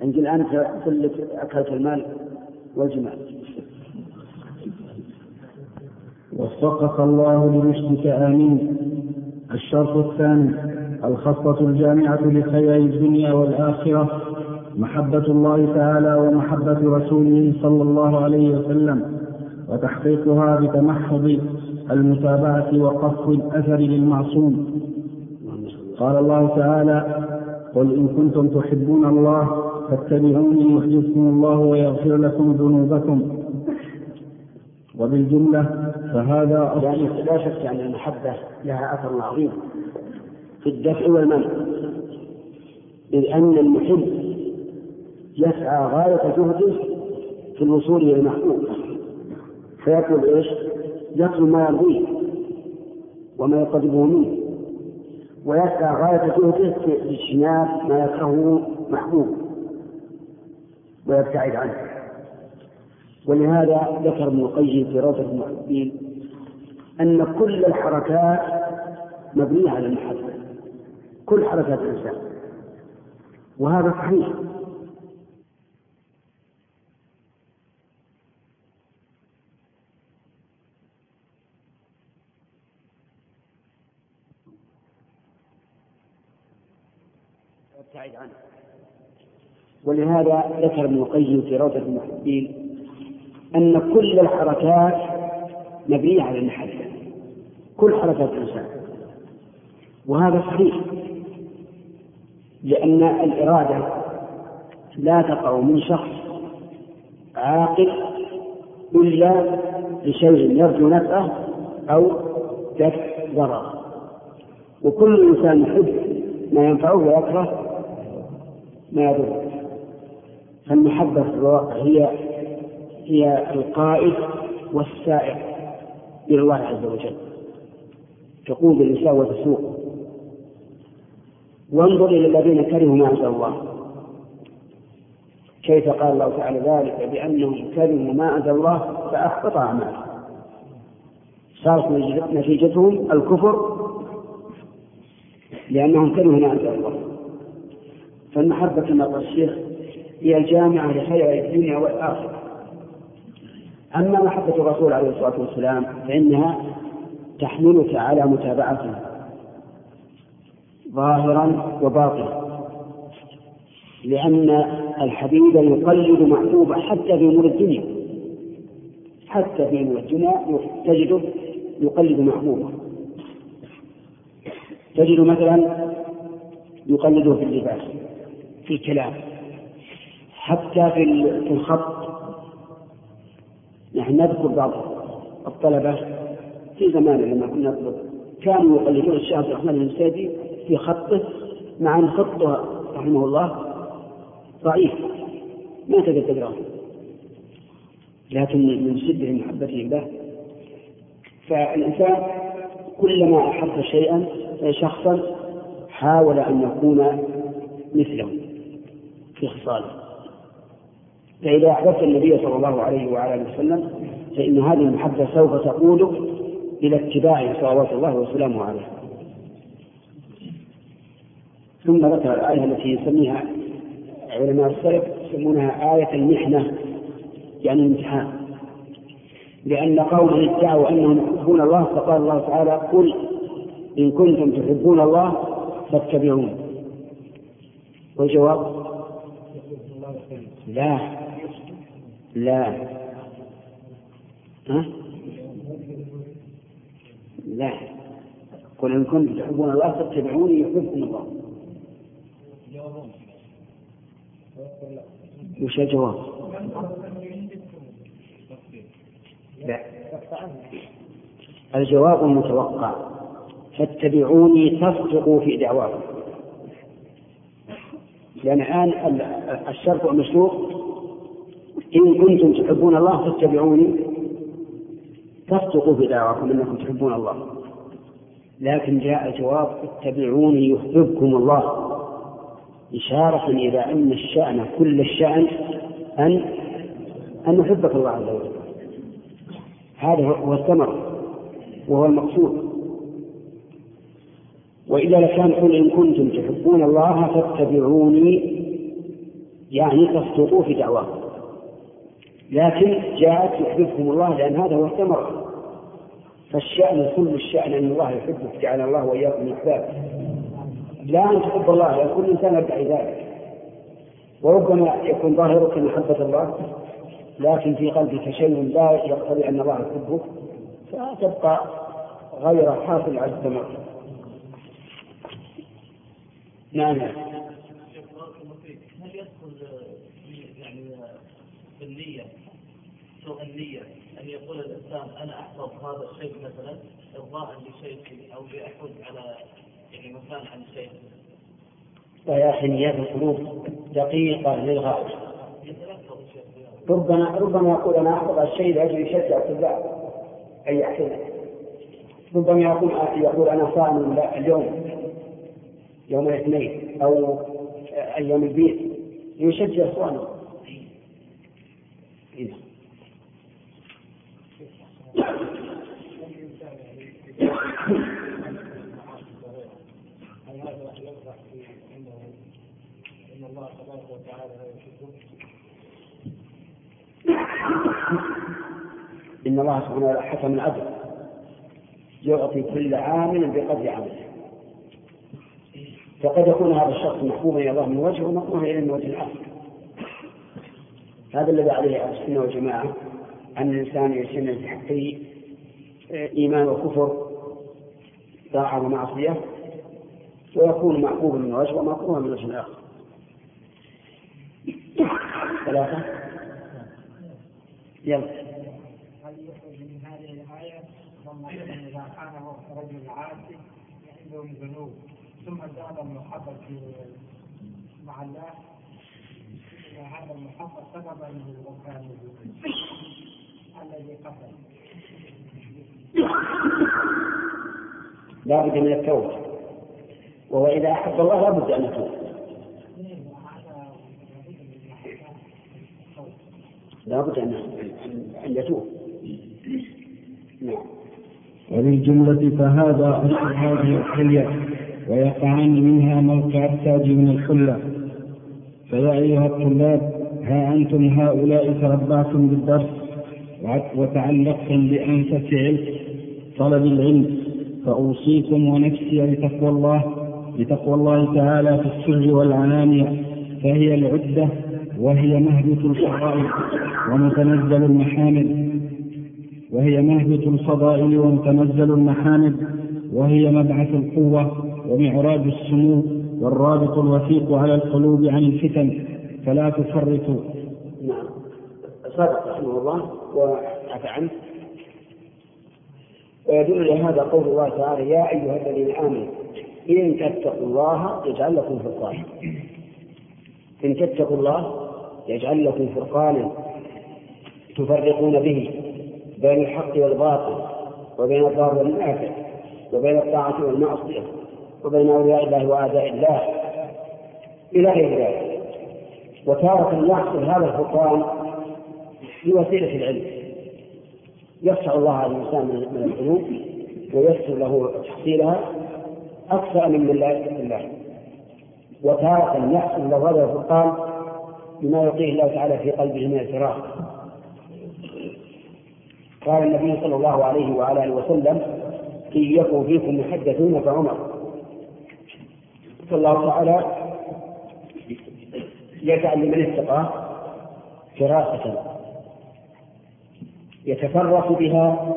أنت الآن كلك أكلت المال والجمال. وفقك الله لرشدك آمين. الشرط الثاني الخصلة الجامعة لخير الدنيا والآخرة. محبة الله تعالى ومحبة رسوله صلى الله عليه وسلم وتحقيقها بتمحض المتابعة وقف الأثر للمعصوم. قال الله تعالى قل إن كنتم تحبون الله فاتبعوني يحببكم الله ويغفر لكم ذنوبكم. وبالجملة فهذا يعني لا شك أن المحبة لها أثر عظيم في الدفع والمنع. إذ أن المحب يسعى غاية جهده في الوصول إلى المحبوب. فيطلب إيش؟ يطلب ما يرضيه وما يقربه منه. ويسعى غاية جهده في اجتناب ما يكرهه محبوب. ويبتعد عنه. ولهذا ذكر ابن القيم في روضة المحبين أن كل الحركات مبنية على المحبة. كل حركات الإنسان. وهذا صحيح. أبتعد عنه. ولهذا ذكر ابن القيم في روضة المحبين أن كل الحركات مبنية على المحبة كل حركات الإنسان. وهذا صحيح. لأن الإرادة لا تقع من شخص عاقل إلا لشيء يرجو نفعه أو دفع ضرر. وكل إنسان يحب ما ينفعه ويكره ما يضره. فالمحبة في الواقع هي هي القائد والسائق إلى الله عز وجل. تقود الإنسان وتسوق وانظر إلى الذين كرهوا ما أنزل الله. كيف قال الله تعالى ذلك؟ بأنهم كرهوا ما أنزل الله فأحبط أعمالهم. صارت نتيجتهم الكفر لأنهم كرهوا ما أنزل الله. فالمحبة كما قال الشيخ هي الجامعة لخير الدنيا والآخرة. أما محبة الرسول عليه الصلاة والسلام فإنها تحملك على متابعته ظاهرا وباطنا لأن الحبيب يقلد محبوبه حتى في أمور الدنيا حتى في أمور الدنيا تجده يقلد محبوبه تجد مثلا يقلده في اللباس في الكلام حتى في الخط نحن نذكر بعض الطلبة في زماننا لما كنا نطلب. كانوا يقلدون الشيخ عبد الرحمن المسيدي في خطه مع أن خطه رحمه الله ضعيف. ما تقدر تقرأه. لكن من شدة محبتهم له فالإنسان كلما أحب شيئا شخصا حاول أن يكون مثله في خصاله. فإذا أحببت النبي صلى الله عليه وعلى آله وسلم فإن هذه المحبة سوف تقودك إلى اتباعه صلوات الله وسلامه عليه. ثم ذكر الآية التي يسميها علماء السلف يسمونها آية المحنة يعني الامتحان. لأن قوما ادعوا أنهم يحبون الله فقال الله تعالى قل إن كنتم تحبون الله فاتبعون. والجواب لا. لا. ها؟ لا. قل إن كنتم تحبون الله فاتبعوني يحبكم الله. وش الجواب؟ لا. الجواب المتوقع فاتبعوني تصدقوا في دعواكم. لأن الآن الشرط والمشروط إن كنتم تحبون الله فاتبعوني تصدقوا في دعواكم أنكم تحبون الله. لكن جاء الجواب اتبعوني يحببكم الله. إشارة إلى أن الشأن كل الشأن أن أن يحبك الله عز وجل. هذا هو الثمر وهو المقصود. وإلا لكان قل إن كنتم تحبون الله فاتبعوني يعني تصدقوا في دعواكم. لكن جاءت يحببكم الله لأن هذا هو الثمر. فالشأن كل الشأن أن الله يحبك جعل الله وإياكم من أحبابه لا أن تحب الله لأن كل إنسان يدعي ذلك. وربما يكون ظاهرك محبة الله لكن في قلبك شيء لا يقتضي أن الله يحبك فتبقى غير حاصل على الدمار نعم. هل يدخل بالنية سوء النية أن يقول الإنسان أنا أحفظ هذا الشيء مثلا إرضاء لشيخي أو لأحفظ على يعني مكان عن شيء. ويا أخي نيات القلوب دقيقة للغاية. ربما ربما يقول أنا أحفظ الشيء لأجل يشجع الطلاب. أن يحفظه ربما يقول يقول أنا صائم اليوم. يوم الاثنين أو أيام البيت. ليشجع إخوانه إيه. إن الله سبحانه وتعالى حكم العدل يعطي كل عامل بقدر عمله فقد يكون هذا الشخص محبوبا إلى الله من وجه ومكروها إليه من وجه آخر هذا الذي عليه أهل السنة والجماعة أن الإنسان يجتنب في حقه إيمان وكفر طاعة ومعصية ويكون محبوبا من وجه ومكروها من وجه آخر ثلاثة. يلا. هل يخرج من هذه الآية ثم إذا كان رجل ثم زاد المحبة في مع الله هذا المحبة سببا للوفاة الذي قتل. لا بد من التوبة. وهو إذا أحب الله لا بد أن يتوب. لا بد أن أن يتوب. نعم. وبالجملة فهذا أصل هذه الحلية ويقعان منها موقع التاج من الحلة. فيا أيها الطلاب ها أنتم هؤلاء تربعتم بالدرس وتعلقتم بأنفس علم طلب العلم فأوصيكم ونفسي بتقوى الله بتقوى الله تعالى في السر والعلانية فهي العدة وهي مهبط الفضائل ومتنزل المحامد وهي مهبط الفضائل ومتنزل المحامد وهي مبعث القوة ومعراج السمو والرابط الوثيق على القلوب عن الفتن. فلا تفرطوا. نعم. صدق رحمه الله وعفى عنه. ويدل لهذا قول الله تعالى يا أيها الذين آمنوا إن تتقوا الله يجعل لكم فرقانا. إن تتقوا الله يجعل لكم فرقانا تفرقون به بين الحق والباطل وبين الضار والنافع وبين الطاعة والمعصية وبين أولياء الله وأعداء الله. إلى غير ذلك. وتارة يحصل هذا الفرقان بوسيلة العلم. يفتح الله على الإنسان من العلوم ويسر له تحصيلها أكثر من من لا يتق الله. وتارة يحصل له هذا الفرقان بما يلقيه الله تعالى في قلبه من الفراق. قال النبي صلى الله عليه وعلى آله وسلم ان يكن فيكم محدثون فعمر. فالله تعالى يجعل لمن اتقاه فراسة يتفرس بها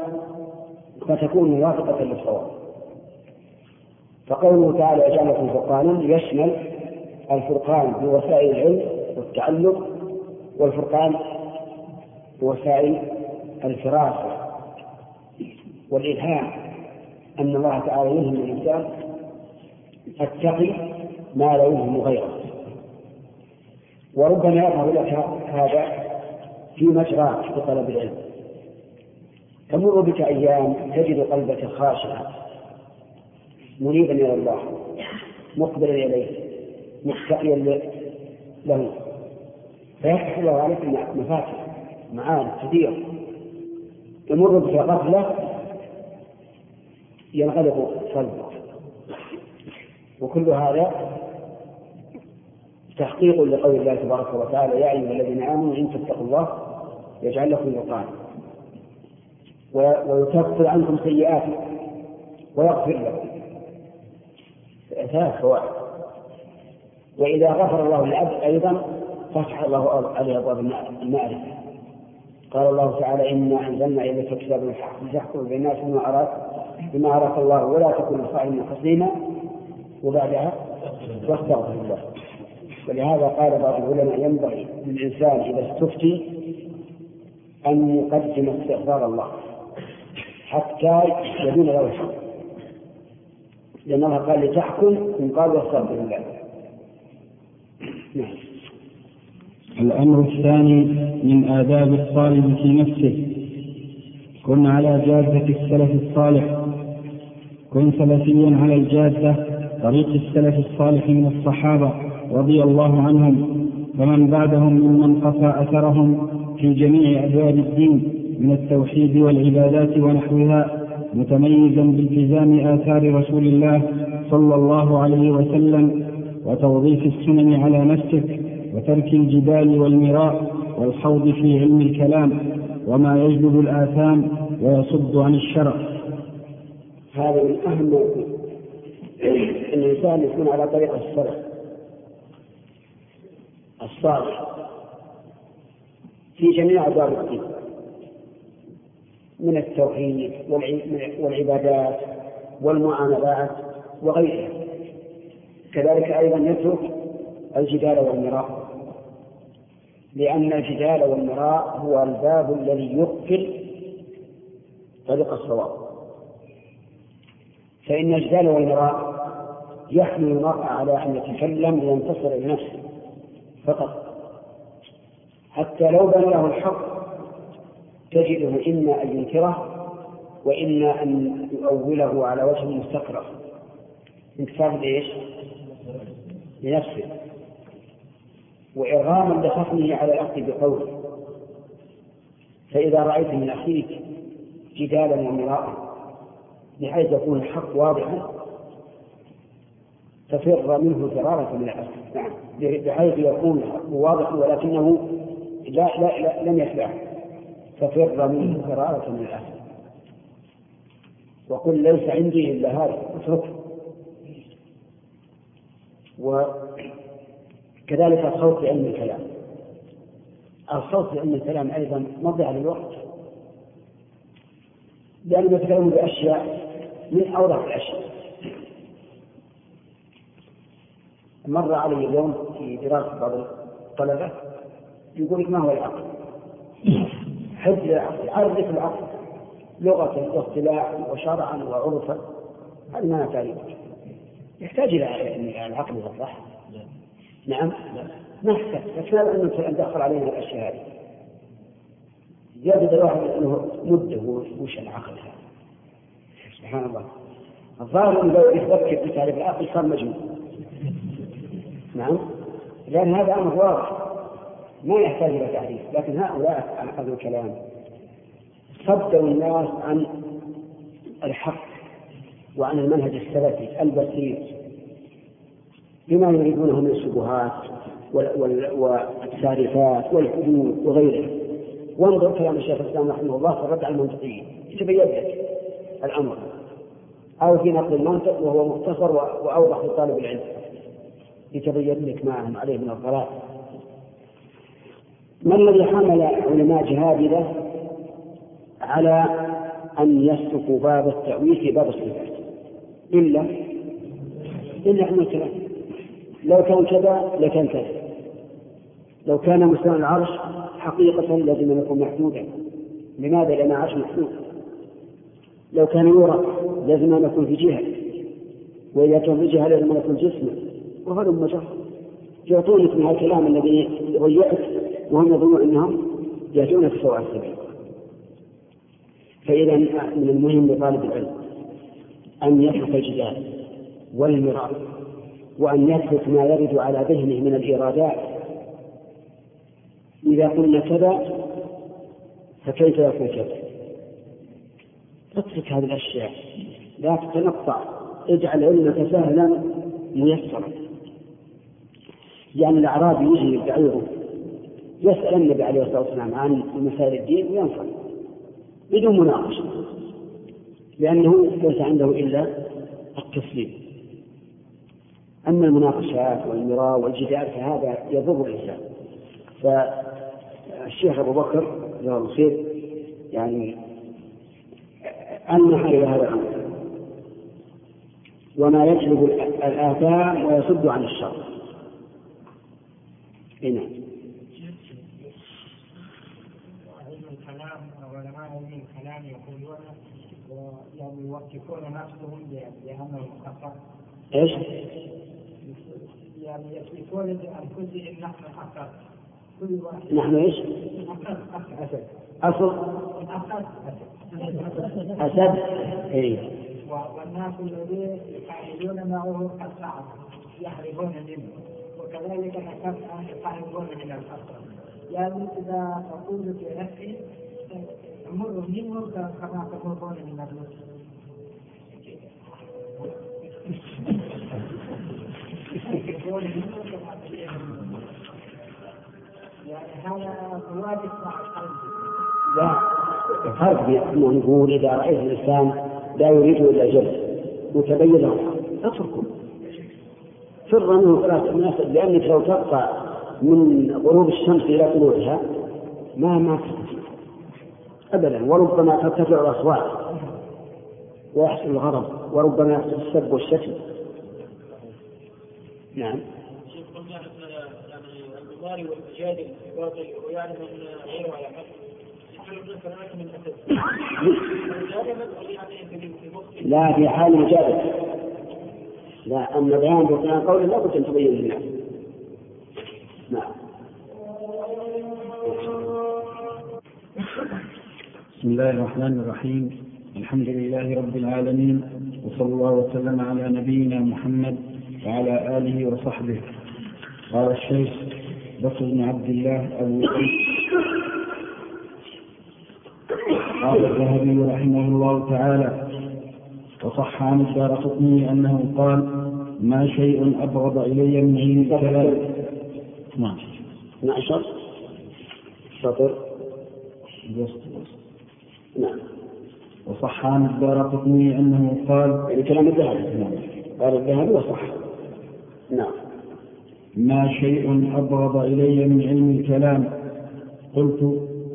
فتكون موافقة للصواب. فقوله تعالى يجعلكم فرقانا يشمل الفرقان بوسائل العلم والتعلق والفرقان بوسائل الفراسة والإلهام. أن الله تعالى يلهم الإنسان التقي ما لا يلهم غيره. وربما يظهر لك هذا في مجراك في طلب العلم. تمر بك أيام تجد قلبك خاشعا. منيبا إلى الله. مقبلا إليه مستحيا له. فيفتح الله عليك مفاتح معارف كثيرة. يمر بك غفلة ينغلق قلبك. وكل هذا تحقيق لقول الله تبارك وتعالى يا أيها الذين آمنوا إن تتقوا الله يجعل لكم فرقانا ويكفر عنكم سيئاتكم ويغفر لكم. ثلاث فوائد. وإذا غفر الله للعبد أيضا فتح الله عليه أبواب المعرفة. قال الله تعالى إنا أنزلنا إليك كتابا الحق لتحكم بين الناس بما أراك بما أراك الله ولا تكن لصاحب خصيما وبعدها واستغفر الله. ولهذا قال بعض العلماء ينبغي للإنسان إذا استفتي أن يقدم استغفار الله حتى يدين له الحق. لأن الله قال لتحكم من قال واستغفر الله. نعم. الأمر الثاني من آداب الطالب في نفسه. كن على جادة السلف الصالح. كن سلفيا على الجادة طريق السلف الصالح من الصحابة. رضي الله عنهم ومن بعدهم ممن قفى أثرهم في جميع أبواب الدين من التوحيد والعبادات ونحوها متميزا بالتزام آثار رسول الله صلى الله عليه وسلم وتوظيف السنن على نفسك وترك الجدال والمراء والخوض في علم الكلام وما يجلب الآثام ويصد عن الشرع. هذا من أهم الإنسان يكون على طريقة السلف الصالح في جميع أبواب الدين من التوحيد والعبادات والمعاملات وغيرها. كذلك أيضا يترك الجدال والمراء لأن الجدال والمراء هو الباب الذي يقفل طريق الصواب. فإن الجدال والمراء يحمل المرء على أن يتكلم لينتصر لنفسه. فقط. حتى لو بنى له الحق تجده إما أن ينكره وإما أن يؤوله على وجه مستكره انكسار لإيش؟ لنفسه وإرغاما لخصمه على الأخذ بقوله. فإذا رأيت من أخيك جدالا ومراء بحيث يكون الحق واضحا تفر منه فرارة من الأسد نعم بحيث يكون واضحا ولكنه لا لا, لا لم يتبعه تفر منه فرارة من الأسد وقل ليس عندي إلا هذا اتركه وكذلك الصوت بعلم الكلام. الصوت بعلم الكلام أيضا مضيع للوقت. لأنهم يتكلمون بأشياء من أوضح الأشياء. مر علي اليوم في دراسة بعض الطلبة يقول لك ما هو العقل؟ حد العقل عرف العقل لغة واصطلاحا وشرعا وعرفا هذه ما تعريفه يحتاج إلى العقل والصح نعم؟ ما يحتاج لكن أنه ندخل علينا الأشياء هذه. زيادة الواحد أنه مدة وش العقل هذا؟ سبحان الله. الظاهر أنه لو يفكر تعريف العقل صار مجنون. نعم. لأن هذا أمر واضح. ما يحتاج إلى تعريف لكن هؤلاء أخذوا الكلام. صدوا الناس عن الحق وعن المنهج السلفي البسيط بما يريدونه من الشبهات والتعريفات والحدود وغيرها. وانظر كلام الشيخ الإسلام رحمه الله في الرد على المنطقيين يتبين لك الأمر. أو في نقل المنطق وهو مختصر وأوضح لطالب العلم. يتبين لك ما هم عليه من الضلال. ما الذي حمل علماء جهابذة على أن يسلكوا باب التأويل في باب الصفات؟ إلا إلا علم الكلام. لو كان كذا لكان كذا. لو كان مستوى العرش حقيقة لازم أن يكون محدودا. لماذا؟ لأن العرش محدود. لو كان يرى لازم أن يكون في جهة. وإذا كان في جهة لازم أن يكون جسما وهذا مجرد يعطونك من الكلام الذي يضيعك وهم يظنون أنهم يأتونك سواء السبيل. فإذا من المهم لطالب العلم أن يترك الجدال والمراء وأن يترك ما يرد على ذهنه من الإيرادات إذا قلنا كذا فكيف يكون كذا؟ أترك هذه الأشياء. لا تتنقطع اجعل علمك سهلا ميسرا. يعني الأعرابي يجي بعيره يسأل النبي عليه الصلاة والسلام عن مسائل الدين وينصرف بدون مناقشة لأنه ليس عنده إلا التسليم. أما المناقشات والمراء والجدال فهذا يضر الإنسان. فالشيخ أبو بكر جزاه الله خير يعني أنح إلى هذا الأمر. وما يجلب الآثام ويصد عن الشر. نعم. علم الكلام علماء علم الكلام يقولون يعني يوقفون نفسهم بأنهم خطأ إيش؟ يعني يصفون لأنفسهم نحن خطأ كل واحد نحن إيش؟ أسد. أصل؟ أسد. أسد إيه. والناس الذين يحاربون معه قد صعد يحربون منه. وكذلك ذكرت يحاربون من الخطر يعني إذا تقول في نفسي أمر منهم كما تمرون من الرسل. يعني هذا مواجه مع القلب لا فرق بين أنه نقول إذا رأيت الإنسان لا يريد إلا الجلد وتبين له. أتركه. فر منه ثلاث الناس لأنك لو تبقى من غروب الشمس إلى طلوعها ما ما أبدا وربما ترتفع الأصوات ويحصل الغضب وربما يحصل السب والشتم نعم قلنا إن يعني والمجادل ويعلم ان غيره على حق. يعني لا في حال مجادلة. لا أما بيان بطلان قول لا بد أن تبين للناس نعم. بسم الله الرحمن الرحيم. الحمد لله رب العالمين وصلى الله وسلم على نبينا محمد وعلى آله وصحبه. قال الشيخ بكر بن عبد الله أبو قال الذهبي رحمه الله تعالى وصح عن الدار قطني أنه قال ما شيء أبغض إلي من علم الكلام نعم. 12 سطر نعم. وصح عن الدار قطني أنه قال يعني كلام الذهبي قال الذهبي وصح. نعم. ما شيء أبغض إلي من علم الكلام. قلت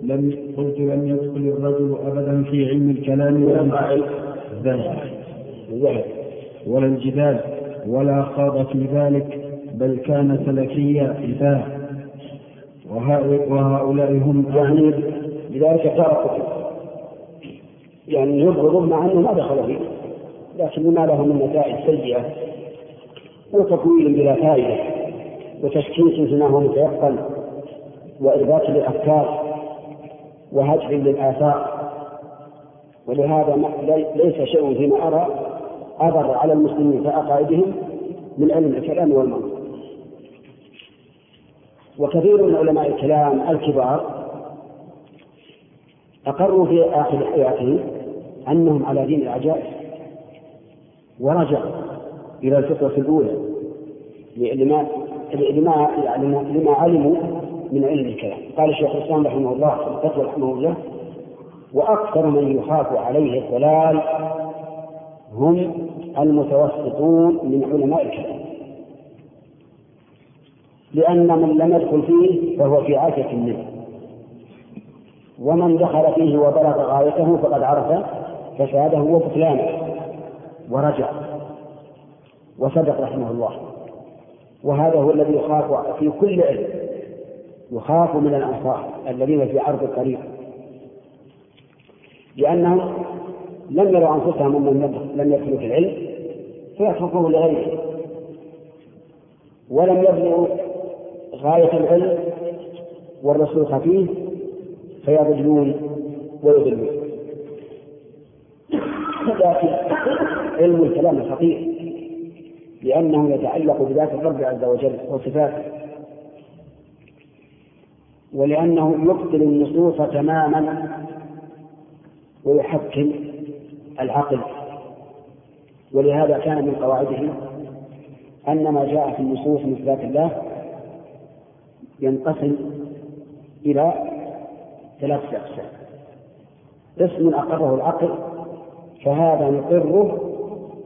لم قلت لم يدخل الرجل أبدا في علم الكلام. ولا الذهب الذهبي ولا الجدال. ولا خاض في ذلك. بل كان سلفيا إذاه وهؤلاء, هم يعني لذلك تركوا يعني يبغض مع أنه ما دخل فيه. لكن لما له من نتائج سيئة. وتكوين بلا فائدة. وتشكيك فيما هو متيقن. وإرباط للأفكار. وهجر للآثار. ولهذا ليس شيء فيما أرى أضر على المسلمين في عقائدهم من علم الكلام والمنطق. وكثير من علماء الكلام الكبار أقروا في آخر حياتهم أنهم على دين العجائز ورجعوا إلى الفطرة الأولى لما لما علموا من علم الكلام. قال الشيخ الإسلام رحمه الله في الفتوى رحمه الله وأكثر من يخاف عليه الضلال هم المتوسطون من علماء الكلام لأن من لم يدخل فيه فهو في عافية منه. ومن دخل فيه وبلغ غايته فقد عرف فساده وبطلانه ورجع وصدق رحمه الله. وهذا هو الذي يخاف في كل علم يخاف من الأنصار الذين في عرض الطريق. لأنهم لم يروا أنفسهم أنهم لم يدخلوا في العلم فيتركوه لغيره. ولم يبلغوا غاية العلم والرسوخ فيه فيضلون ويضلون. لكن علم الكلام خطير لأنه يتعلق بذات الرب عز وجل وصفاته ولأنه يبطل النصوص تماما ويحكم العقل. ولهذا كان من قواعده أن ما جاء في النصوص من صفات الله ينقسم إلى ثلاثة أقسام. اسم أقره العقل فهذا نقره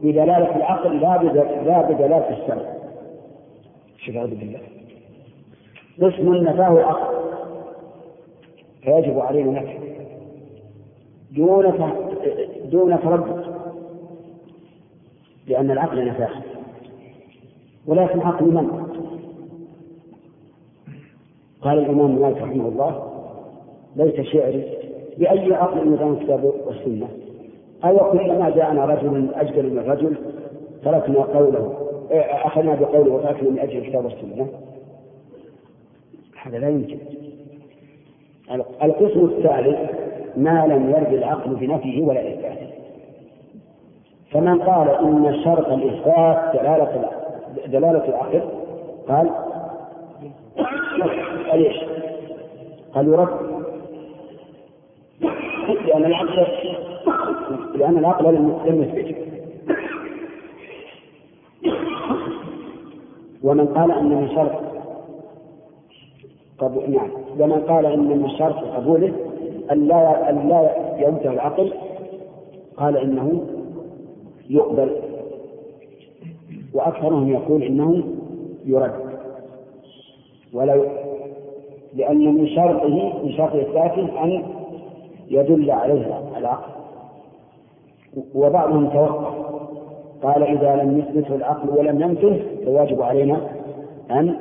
بدلالة العقل لا لا بدلالة الشرع. شوف أعوذ بالله. اسم نفاه العقل فيجب علينا نفيه. دون دون تردد لأن العقل نفاه ولكن عقل من؟ قال الإمام مالك رحمه الله ليس شعري بأي عقل نظام الكتاب والسنة. أو كلما جاءنا رجل أجدل من رجل تركنا قوله أخذنا بقوله وتركنا من أجل الكتاب والسنة. هذا لا يمكن. القسم الثالث ما لم يرد العقل بنفيه ولا إثباته. فمن قال إن شرط الإثبات دلالة دلالة العقل قال ليش؟ قال يرد. لأن العقل لأن العقل لم يثبت. ومن قال أن من شرط قبول نعم. ومن قال أن من شرط قبوله أن لا أن لا ينتهي العقل قال إنه يقبل. وأكثرهم يقول إنه يرد. ولا. لأن من شرطه من شرط إثباته أن يدل عليه العقل. وبعضهم توقف. قال إذا لم يثبته العقل ولم ينفه فواجب علينا أن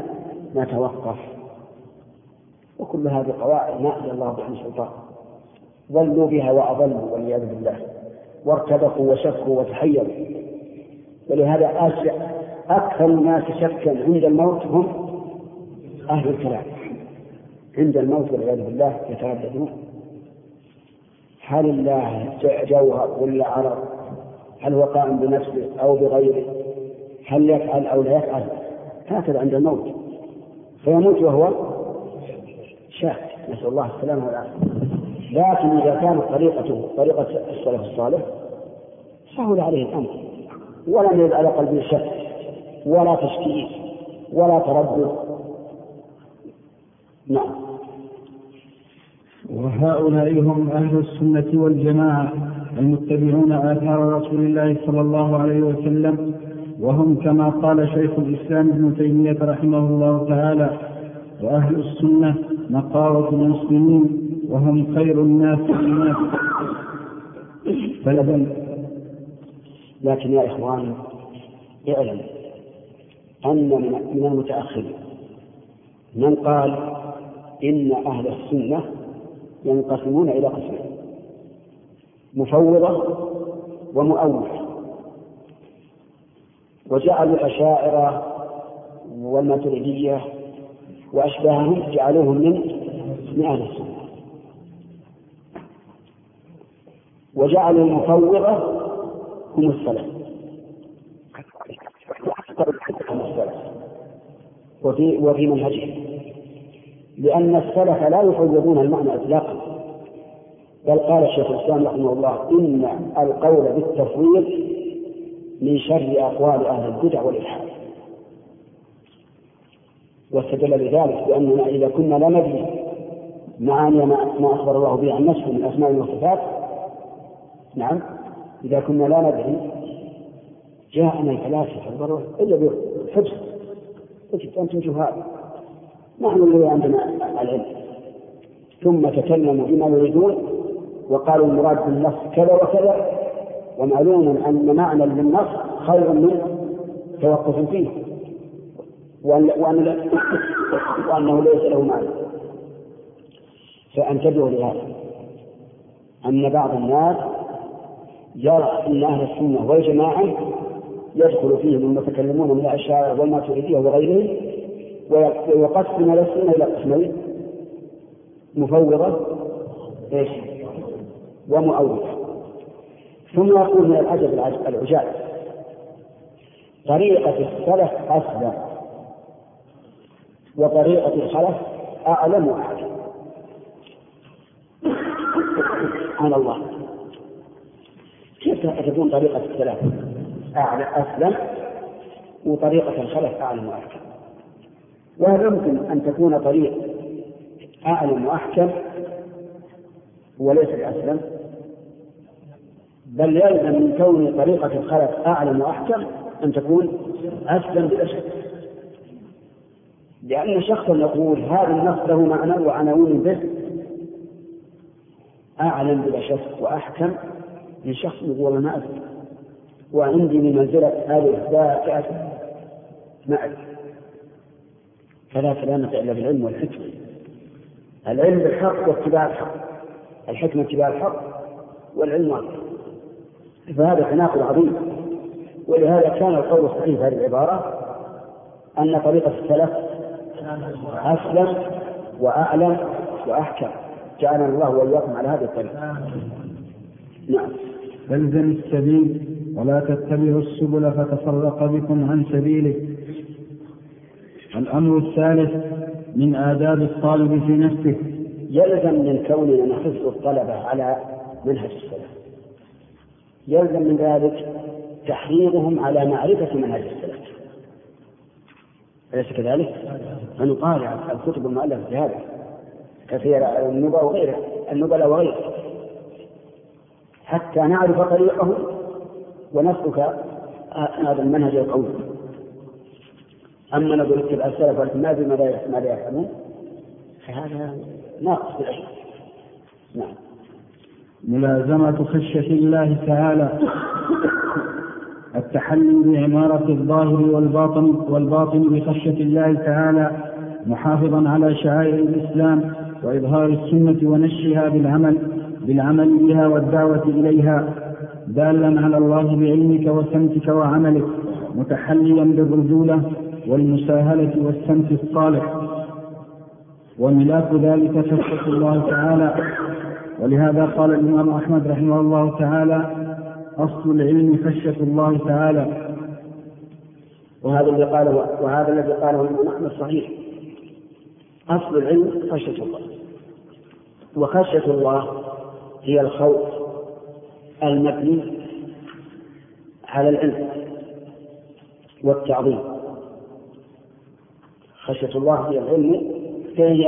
نتوقف. وكل هذه قواعد ما الله بها سلطان ضلوا بها وأضلوا والعياذ بالله. وارتبكوا وشكوا وتحيروا. ولهذا أكثر الناس شكا عند الموت هم أهل الكلام. عند الموت والعياذ بالله يترددون. هل الله جوهر ولا عرض؟ هل هو قائم بنفسه أو بغيره؟ هل يفعل أو لا يفعل؟ هكذا عند الموت. فيموت وهو شاك نسأل الله السلامة والعافية. لكن إذا كانت طريقته طريقة السلف الصالح سهل عليه الأمر. ولم يرد على قلبه شك ولا تشكيك ولا تردد. نعم. وهؤلاء هم أهل السنة والجماعة المتبعون آثار رسول الله صلى الله عليه وسلم وهم كما قال شيخ الإسلام ابن تيمية رحمه الله تعالى وأهل السنة نقاوة المسلمين وهم خير الناس للناس. فلبن لكن يا إخواني اعلم أن من المتأخرين من قال إن أهل السنة ينقسمون إلى قسمين مفوضة ومؤولة وجعلوا الأشاعرة والماتريدية وأشباههم جعلوهم من من أهل السنة. وجعلوا المفوضة هم السلف وفي وفي منهجهم. لأن السلف لا يفوضون المعنى إطلاقا. بل قال الشيخ الإسلام رحمه الله إن القول بالتفويض من شر أقوال أهل البدع والإلحاد. واستدل بذلك بأننا إذا كنا لا ندري معاني ما أخبر الله به عن نفسه من أسماء وصفات نعم. إذا كنا لا ندري جاءنا الفلاسفة إلا بحبس قلت أنتم جهال. نحن الذي عندنا العلم. ثم تكلموا بما يريدون وقالوا المراد بالنص كذا وكذا ومعلوم أن معنى للنص خير من توقف فيه. وأن وأن وأنه ليس له معنى. فأنتبهوا لهذا. أن بعض الناس يرى أن أهل السنة والجماعة يدخل فيهم المتكلمون من الأشاعرة والماتريدية وغيرهم ويقسم السنة إلى قسمين. مفوضة إيش؟ ومؤولة ثم يقول من العجب العجاب طريقة السلف أسلم. وطريقة الخلف أعلم وأعلم. سبحان الله. كيف تكون طريقة السلف أعلم أسلم. وطريقة الخلف أعلم وأحكم. وهل يمكن أن تكون طريق أعلم وأحكم وليس بأسلم. بل يلزم من كون طريقة الخلق أعلم وأحكم أن تكون أسلم بلا شك. لأن شخصا يقول هذا النص له معنى وعناوين به أعلم بلا شك وأحكم من شخص يقول ما أدري وعندي من منزلة ألف باء كأس ما أدري فلا سلامة إلا بالعلم والحكمة. العلم بالحق واتباع الحق. الحكمة اتباع الحق والعلم أكبر فهذا تناقض عظيم. ولهذا كان القول الصحيح في هذه العبارة أن طريقة السلف أسلم وأعلم وأحكم. جعلنا الله وإياكم على هذه الطريقة نعم. فالزم السبيل ولا تتبعوا السبل فتفرق بكم عن سبيله. الأمر الثالث من آداب الطالب في نفسه. يلزم من كوننا نحث الطلبة على منهج السلف. يلزم من ذلك تحريضهم على معرفة منهج السلف. أليس كذلك؟ فنطالع الكتب المؤلفة في هذا كثيرة النبأ وغيرها النبلاء وغيرها. حتى نعرف طريقهم ونسلك هذا المنهج القوي. أما نقول اتبع السلف ولكن ما ماذا يفعلون فهذا ناقص في العلم. نعم. ملازمة خشية الله تعالى. التحلي بعمارة الظاهر والباطن والباطن بخشية الله تعالى محافظا على شعائر الإسلام وإظهار السنة ونشرها بالعمل. بالعمل بها والدعوة إليها دالا على الله بعلمك وسمتك وعملك متحليا بالرجولة والمساهلة والسمت الصالح. وملاك ذلك خشية الله تعالى. ولهذا قال الإمام أحمد رحمه الله تعالى أصل العلم خشية الله تعالى. وهذا الذي قاله وهذا الذي قاله الإمام أحمد صحيح. أصل العلم خشية الله. وخشية الله هي الخوف المبني على العلم والتعظيم. خشية الله هي العلم فهي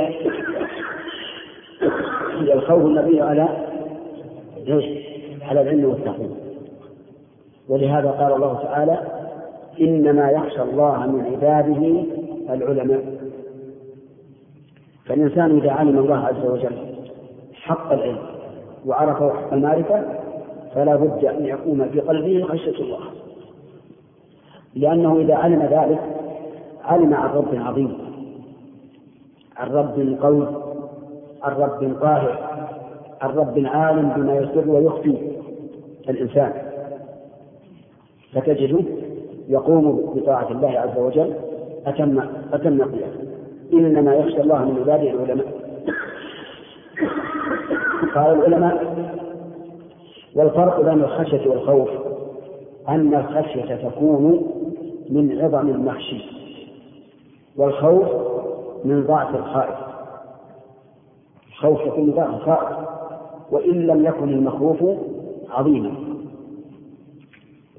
هي الخوف المبني على إيش؟ على العلم والتعظيم. ولهذا قال الله تعالى إنما يخشى الله من عباده العلماء. فالإنسان إذا علم الله عز وجل حق العلم وعرفه حق المعرفة فلا بد أن يقوم في قلبه خشية الله. لأنه إذا علم ذلك علم عن رب عظيم عن رب قوي عن رب قاهر عن رب عالم بما يسر ويخفي الإنسان. فتجده يقوم بطاعة الله عز وجل أتم أتم قيامه. إنما يخشى الله من عباده العلماء. قال العلماء والفرق بين الخشية والخوف أن الخشية تكون من عظم المخشي والخوف من ضعف الخائف. الخوف يكون من ضعف الخائف وإن لم يكن المخوف عظيما.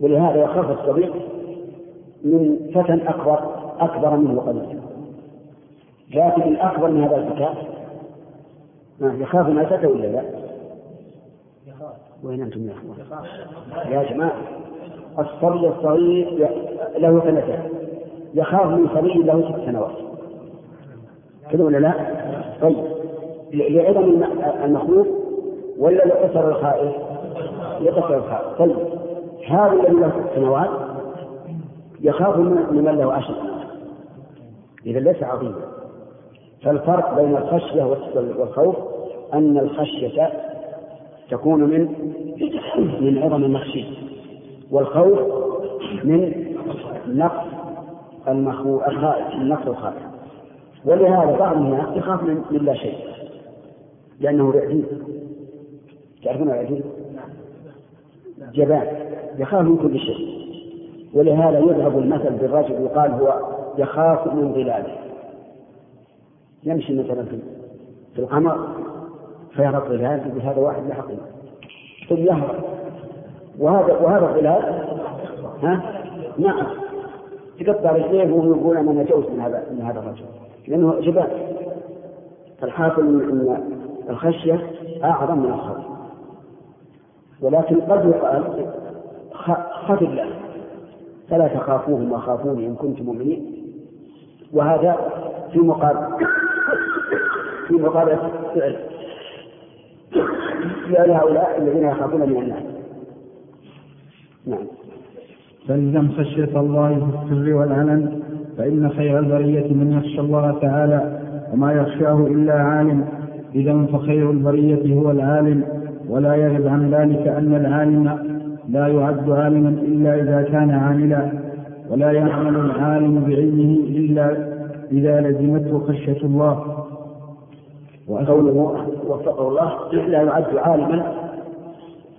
ولهذا يخاف الصغير من فتى أكبر أكبر منه قليلا. لكن الأكبر من هذا الفتى يخاف من الفتى ولا لا؟ وين أنتم يا أخوان؟ يا جماعة الصبي الصغير له سنتين يخاف من صبي له ست سنوات كذا ولا لا؟ طيب لعظم المخوف ولا لقصر الخائف؟ لقصر الخائف طيب هذا الذي له ست سنوات يخاف من من له عشر سنوات إذا ليس عظيما فالفرق بين الخشية والخوف أن الخشية تكون من من عظم المخشي والخوف من نقص الخائف من نقص الخائف. ولهذا بعض الناس يخاف من, لا شيء لأنه رعيد تعرفون الرعيد؟ جبان. يخاف من كل شيء. ولهذا يضرب المثل بالرجل يقال هو يخاف من ظلاله. يمشي مثلا في القمر فيرى الظلال يقول هذا واحد لا حقيقة ثم يهرب وهذا وهذا الظلال ها؟ نعم. تقطع رجليه وهو يقول أنا نجوت من هذا من هذا الرجل. لأنه جبان فالحاصل ان الخشية أعظم من الخوف. ولكن قد يقال خف الله. فلا تخافوهم وخافوني إن كنتم مؤمنين. وهذا في مقابل في مقابلة فعل فعل هؤلاء الذين يخافون من الناس نعم. فالزم خشية الله في السر والعلن فإن خير البرية من يخشى الله تعالى وما يخشاه إلا عالم. إذا فخير البرية هو العالم ولا يغب عن ذلك أن العالم لا يعد عالما إلا إذا كان عاملا ولا يعمل العالم بعلمه إلا إذا لزمته خشية الله. وقوله وفقه الله. لا يعد عالما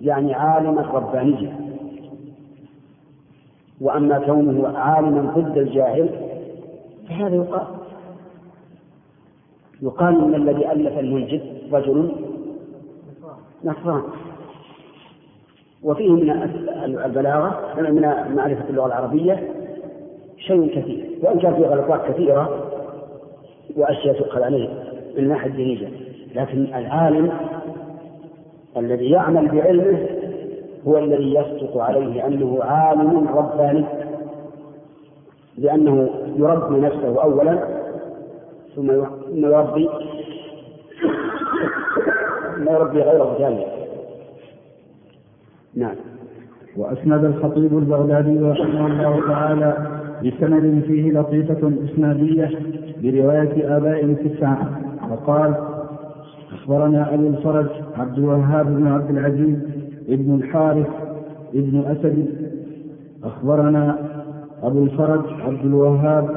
يعني عالما ربانيا وأما كونه عالما ضد الجاهل فهذا يقال يقال إن الذي ألف المنجد رجل نصران. وفيه من البلاغة من معرفة اللغة العربية شيء كثير وإن كان فيه غلطات كثيرة وأشياء تؤخذ عليه. من ناحيه الدنيا لكن العالم الذي يعمل بعلمه هو الذي يصدق عليه أنه عالم رباني لأنه يربي نفسه اولا ثم يربي ثم يربي غيره ثانيا نعم. وأسند الخطيب البغدادي رحمه الله تعالى بسند فيه لطيفة إسنادية برواية آباء تسعة. وقال أخبرنا أبو الفرج عبد الوهاب بن عبد العزيز ابن الحارث ابن أسد. أخبرنا أبو الفرج عبد الوهاب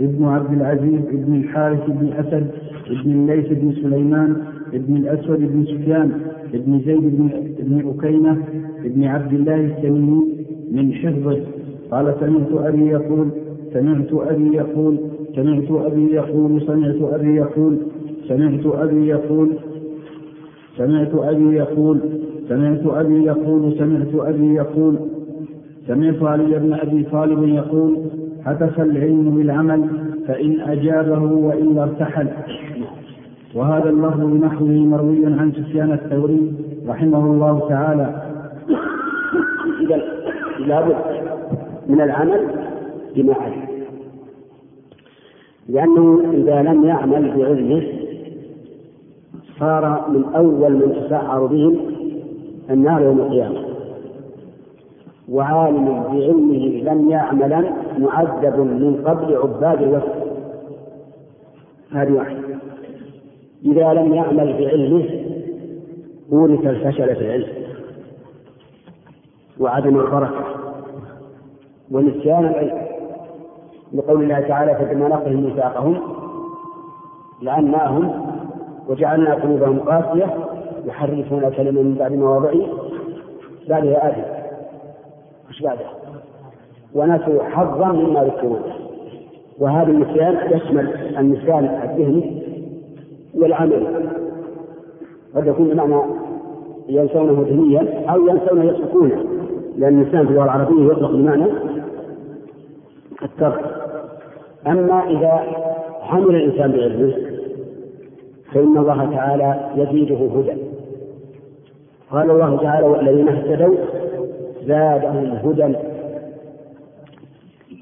ابن عبد العزيز ابن الحارث بن أسد ابن الليث بن سليمان ابن الأسود بن سفيان ابن زيد بن ابن أكيمة ابن عبد الله التميمي من حفظه. قال سمعت أبي يقول سمعت أبي يقول سمعت أبي يقول سمعت أبي يقول سمعت أبي يقول سمعت أبي يقول سمعت أبي يقول سمعت أبي يقول. سمعت علي بن أبي طالب يقول حدث العلم بالعمل فإن أجابه وإلا ارتحل. وهذا اللفظ بنحوه مروي عن سفيان الثوري رحمه الله تعالى. إذا لابد من العمل بما علم لأنه إذا لم يعمل بعلمه صار من أول من تسعر بهم النار يوم القيامة. وعالم بعلمه لم يعملا معذب من قبل عباد الوثن هذه واحدة. إذا لم يعمل بعلمه ورث الفشل في العلم وعدم البركة ونسيان العلم. لقول الله تعالى فبما نقضهم ميثاقهم لعناهم وجعلنا قلوبهم قاسية يحرفون الكلمة من بعد مواضعه. بعدها آية. إيش بعده؟ ونسوا حظا مما ذكروا. وهذا النسيان يشمل النسيان الذهني والعملي قد يكون بمعنى ينسونه ذهنيا أو ينسونه يتركونه لأن النسيان في اللغة العربية يطلق بمعنى الترك. أما إذا عمل الإنسان بعلمه فإن الله تعالى يزيده هدى. قال الله تعالى والذين اهتدوا زادهم هدى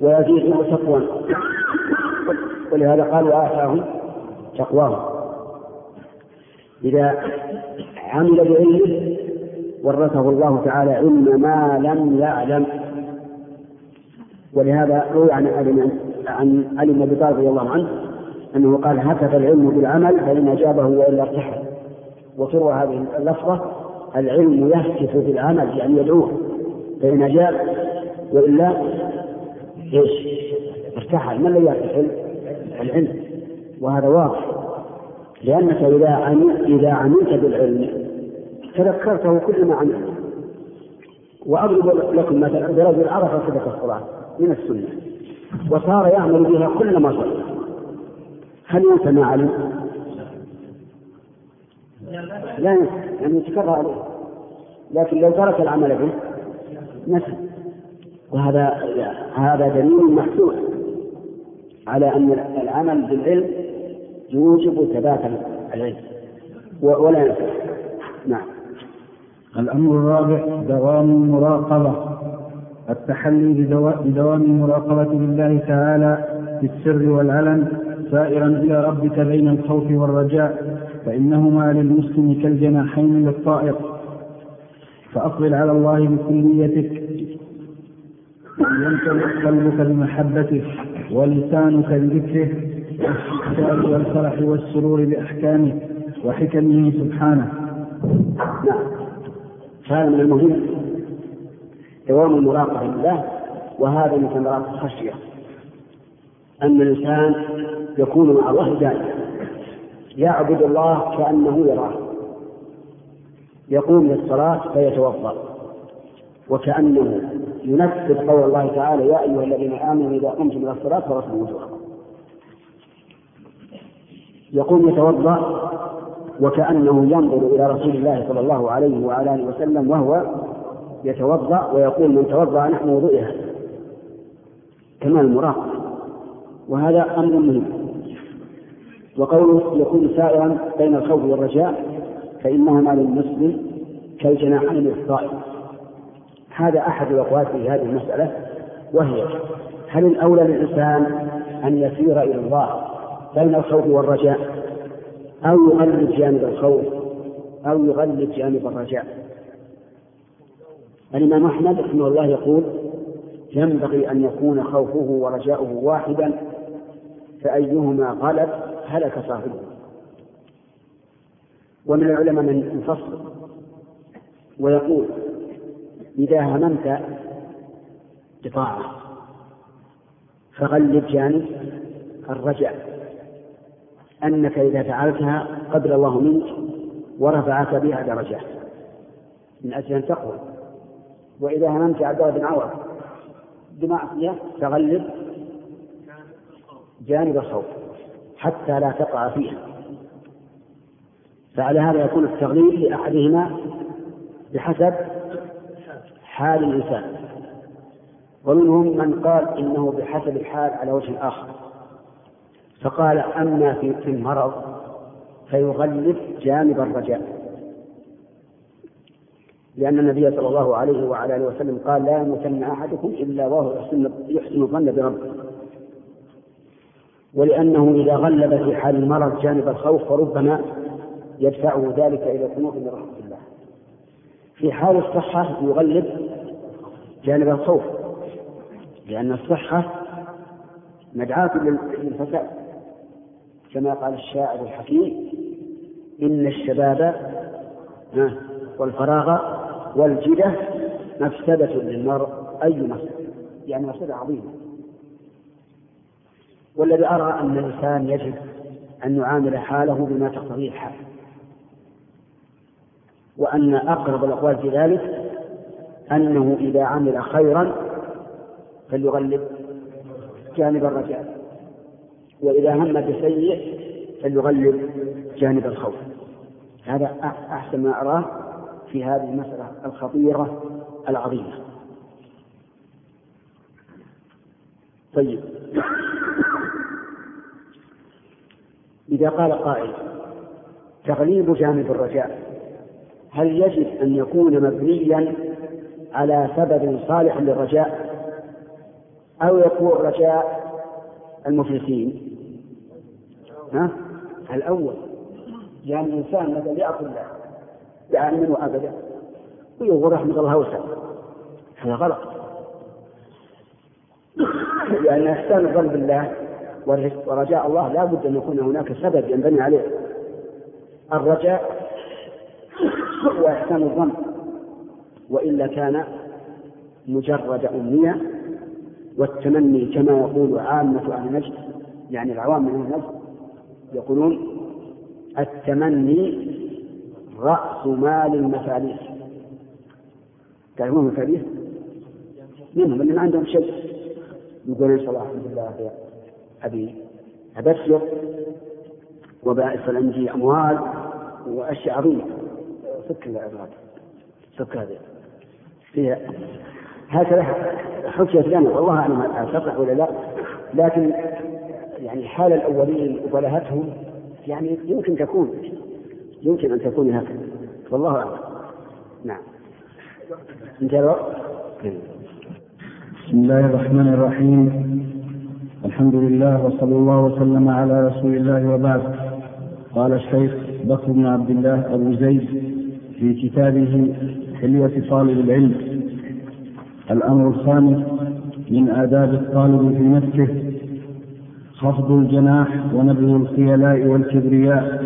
ويزيدهم تقوى. ولهذا قال وآتاهم تقواهم. إذا عمل بعلمه ورثه الله تعالى علم ما لم يعلم. ولهذا روي عن علي عن علي بن أبي طالب رضي الله عنه أنه قال هتف العلم بالعمل فإن أجابه وإلا ارتحل وتروى هذه اللفظة العلم يهتف بالعمل يعني يدعوه. فإن أجاب وإلا إيش؟ ارتحل. ما الذي يرتحل؟ العلم. وهذا واضح. لأنك إذا عملت إذا عملت بالعلم تذكرته كل ما عملت. وأضرب لكم مثلا برجل عرف صدق الصلاة من السنة وصار يعمل بها كل ما صلى هل ينسى ما علم؟ لا ينسى يعني يتكرر عليه. لكن لو ترك العمل به نسب. وهذا هذا دليل محسوس على أن العمل بالعلم يوجب ثبات العلم. ولا ينفع. نعم. الأمر الرابع دوام المراقبة. التحلي بدوام المراقبة بالله تعالى في السر والعلن. سائرا إلى ربك بين الخوف والرجاء فإنهما للمسلم كالجناحين للطائر. فأقبل على الله بكليتك يمتلئ قلبك بمحبته ولسانك بذكره والاستبشار والفرح والسرور بأحكامه وحكمه سبحانه. نعم هذا من المهم. دوام المراقبة لله وهذا من ثمرات الخشية. أن الإنسان يكون مع الله دائما. يعبد الله كأنه يراه. يقوم للصلاة فيتوضأ. وكأنه ينفذ قول الله تعالى يا أيها الذين آمنوا إذا قمتم إلى الصلاة فغسلوا وجوهكم. يقوم يتوضأ وكأنه ينظر إلى رسول الله صلى الله عليه وعلى آله وسلم وهو يتوضأ ويقول من توضأ نحن وضوئها. كمال المراقبة وهذا أمر مهم وقوله يكون سائرا بين الخوف والرجاء فإنهما للمسلم كالجناحين للطائر هذا أحد الأقوال في هذه المسألة وهي هل الأولى للإنسان أن يسير إلى الله بين الخوف والرجاء أو يغلب جانب الخوف أو يغلب جانب الرجاء؟ الإمام أحمد رحمه الله يقول ينبغي أن يكون خوفه ورجاؤه واحدا فأيهما غلب هلك صاحبه. ومن العلماء من يفصل ويقول إذا هممت بطاعة فغلب جانب الرجاء أنك إذا فعلتها قبل الله منك ورفعك بها درجات من أجل أن تقوى. وإذا هممت عبد الله بن عوض بمعصية فغلب جانب الخوف حتى لا تقع فيها. فعلى هذا يكون التغليب لأحدهما بحسب حال الإنسان. ومنهم من قال إنه بحسب الحال على وجه آخر فقال أما في المرض فيغلب جانب الرجاء. لأن النبي صلى الله عليه وعلى آله وسلم قال لا يموتن أحدكم إلا وهو يحسن الظن بربه. ولأنه إذا غلب في حال المرض جانب الخوف فربما يدفعه ذلك إلى القنوط من رحمة الله. في حال الصحة يغلب جانب الخوف لأن الصحة مدعاة للفساد. كما قال الشاعر الحكيم إن الشباب والفراغ والجدة مفسدة للمرء أي مفسدة؟ يعني مفسدة عظيمة. والذي أرى أن الإنسان يجب أن يعامل حاله بما تقتضيه الحال. وأن أقرب الأقوال في ذلك أنه إذا عمل خيرا فليغلب جانب الرجاء وإذا هم بسيء فليغلب جانب الخوف. هذا أحسن ما أراه في هذه المسألة الخطيرة العظيمة. طيب. إذا قال قائل تغليب جانب الرجاء هل يجب أن يكون مبنيا على سبب صالح للرجاء أو يكون رجاء المفلسين؟ ها؟ الأول لأن الإنسان مثلا يأكل دائما وأبدا. ويقول رحمة الله وسع هذا غلط. لأن إحسان الظن بالله ورجاء الله لا بد أن يكون هناك سبب ينبني عليه. الرجاء وإحسان الظن وإلا كان مجرد أمنية والتمني كما يقول عامة أهل نجد يعني العوام من أهل نجد يقولون التمني رأس مال المفاليس. تعرفون المفاليس؟ منهم اللي ما عندهم شيء. يقولون صلاح الحمد لله يا أبي أبشر وبائس الأنجي أموال وأشياء عظيمة فك العباد فك هذه. فيها هكذا حكيت لنا والله أعلم تصح ولا لا. لكن يعني حال الأولين وبلهتهم يعني يمكن تكون. يمكن أن تكون هكذا. والله أعلم. نعم. انتهى الوقت. بسم الله الرحمن الرحيم. الحمد لله وصلى الله وسلم على رسول الله وبعد. قال الشيخ بكر بن عبد الله أبو زيد في كتابه حلية طالب العلم. الأمر الخامس من آداب الطالب في نفسه. خفض الجناح ونبذ الخيلاء والكبرياء.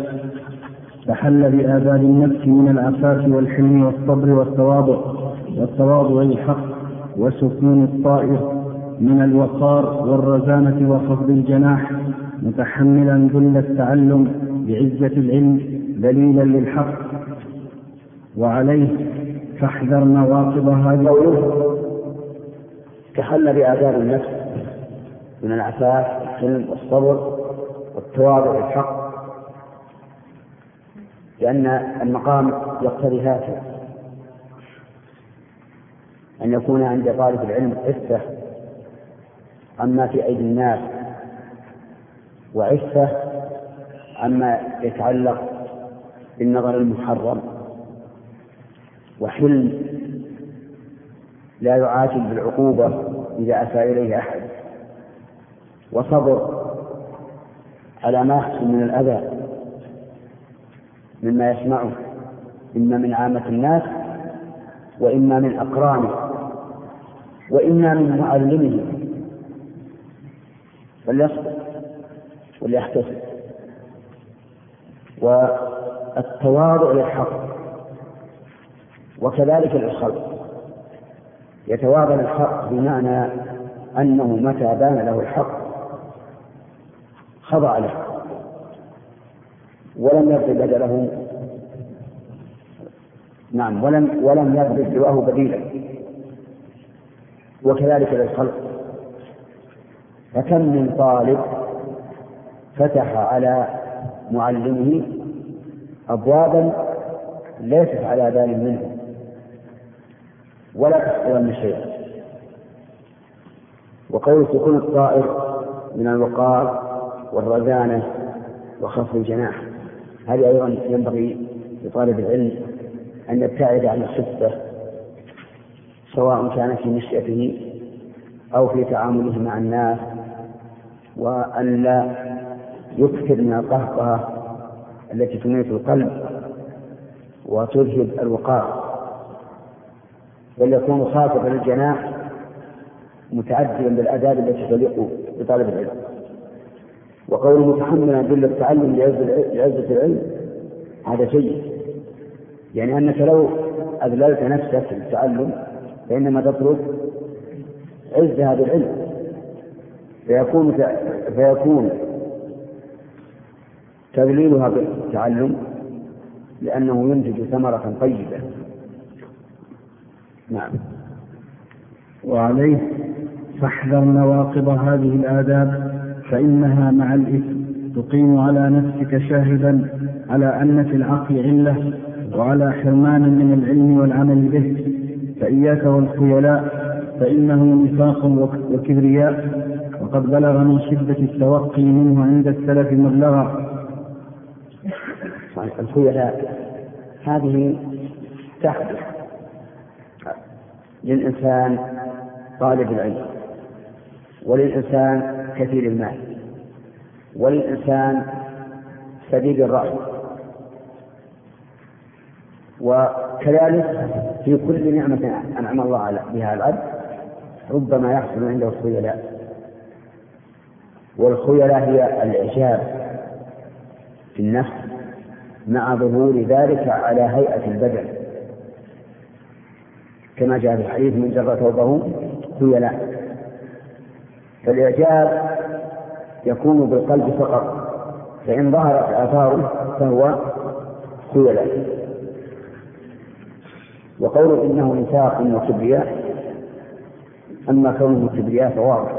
فحل بآداب النفس من العفاف والحلم والصبر والتواضع والتواضع الحق وسكون الطائر. من الوقار والرزانة وخفض الجناح متحملا ذل التعلم بعزة العلم دليلا للحق. وعليه فاحذر نواقض هذه قوله تحل بآداب النفس من العفاف والحلم والصبر والتواضع الحق لأن المقام يقتضي هذا أن يكون عند طالب العلم عفة عما في أيدي الناس وعفة عما يتعلق بالنظر المحرم وحلم لا يعاتب بالعقوبة إذا أساء إليه أحد وصبر على ما يحصل من الأذى مما يسمعه إما من عامة الناس وإما من أقرانه وإما من معلمه. فليصبر وليحتسب. والتواضع للحق وكذلك للخلق يتواضع للحق بمعنى أنه متى بان له الحق خضع له ولم يبذل بدله نعم ولم ولم يبذل سواه بديلا. وكذلك للخلق. فكم من طالب فتح على معلمه أبوابا ليست على بال منه ولا تحصلن شيئا. وقول سكون الطائر من الوقار والرزانة وخفض الجناح هذه أيضا ينبغي لطالب العلم أن يبتعد عن الخفة سواء كان في نشأته أو في تعامله مع الناس وأن لا يكثر من القهقهة التي تميت القلب وتذهب الوقار بل يكون خاطبا الجناح متعدلا بالآداب التي تليق بطالب العلم. وقوله متحملا ذل التعلم لعزة العلم هذا جيد يعني أنك لو أذللت نفسك في التعلم فإنما تطلب عز هذا العلم. فيكون فيكون تذليلها بالتعلم لأنه ينتج ثمرة طيبة. نعم. وعليه فاحذر نواقض هذه الآداب فإنها مع الإثم تقيم على نفسك شاهدا على أن في العقل علة وعلى حرمان من العلم والعمل به. فإياك والخيلاء فإنه نفاق وكبرياء. وقد بلغ من شدة التوقي منه عند السلف مبلغا. الخيلاء هذه تحدث للإنسان طالب العلم. وللإنسان كثير المال. وللإنسان سديد الرأي. وكذلك في كل نعمة أنعم الله بها العبد ربما يحصل عنده الخيلاء والخيلاء هي الإعجاب في النفس مع ظهور ذلك على هيئة البدن. كما جاء في الحديث من جر ثوبه خيلاء فالإعجاب يكون بالقلب فقط فإن ظهرت آثاره فهو خيلاء وقول إنه نفاق وكبرياء أما كونه كبرياء فواضح.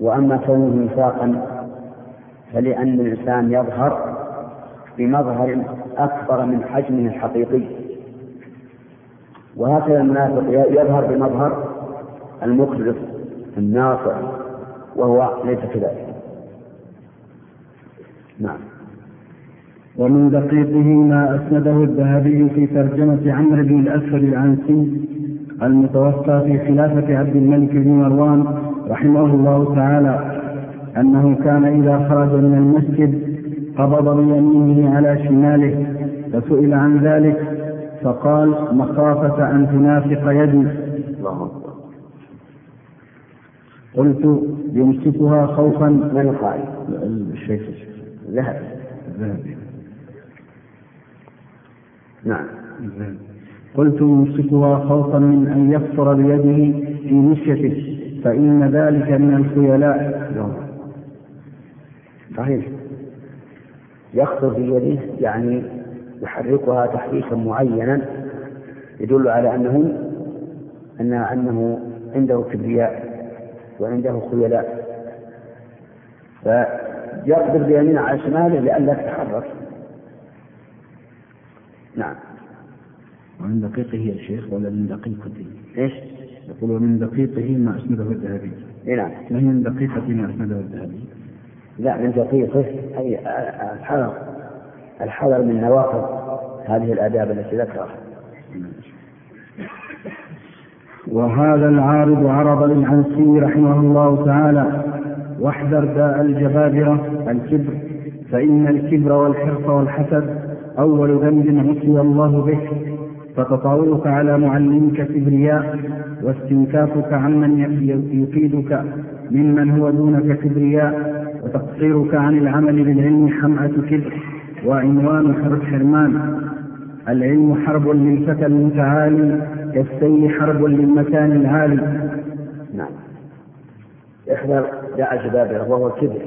وأما كونه نفاقا فلأن الإنسان يظهر بمظهر أكبر من حجمه الحقيقي. وهكذا المنافق يظهر بمظهر المخلص الناصع وهو ليس كذلك. نعم. ومن دقيقه ما أسنده الذهبي في ترجمة عمرو بن الأسود العنسي المتوفى في خلافة عبد الملك بن مروان رحمه الله تعالى أنه كان إذا خرج من المسجد قبض بيمينه على شماله فسئل عن ذلك فقال مخافة أن تنافق يدي. قلت يمسكها خوفا من القائل؟ الشيخ. ذهب. الذهبي نعم. قلت يمسكها خوفا من أن يفطر بيده في مشيته فإن ذلك من الخيلاء. صحيح. يخطر في يده يعني يحركها تحريكا معينا يدل على أنه أن أنه عنده كبرياء وعنده خيلاء. فيقبض بيمينه على شماله لئلا تتحرك نعم. ومن دقيقه يا شيخ ولا من دقيقته؟ إيش؟ يقول ومن دقيقه ما أسنده الذهبي. إيه نعم. ما هي من دقيقة ما أسنده الذهبي؟ لا من دقيقه أي الحذر الحذر من نواقض هذه الآداب التي ذكرها. وهذا العارض عرض للعنسي رحمه الله تعالى. واحذر داء الجبابرة الكبر فإن الكبر والحرص والحسد أول ذنب عصي الله به. فتطاولك على معلمك كبرياء واستنكافك عمن يفيدك ممن هو دونك كبرياء وتقصيرك عن العمل بالعلم حمأة كبر وعنوان حرب حرمان. العلم حرب للفتى المتعالي كالسيل حرب للمكان العالي. نعم. احذر داء الجبابرة وهو الكبر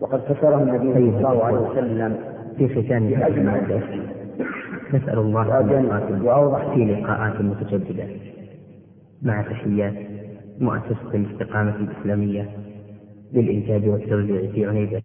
وقد فسره النبي صلى الله عليه وسلم في ختام نسأل الله وأوضح في لقاءات متجددة مع تحيات مؤسسة الاستقامة الإسلامية للإنتاج والتوزيع في عنيزة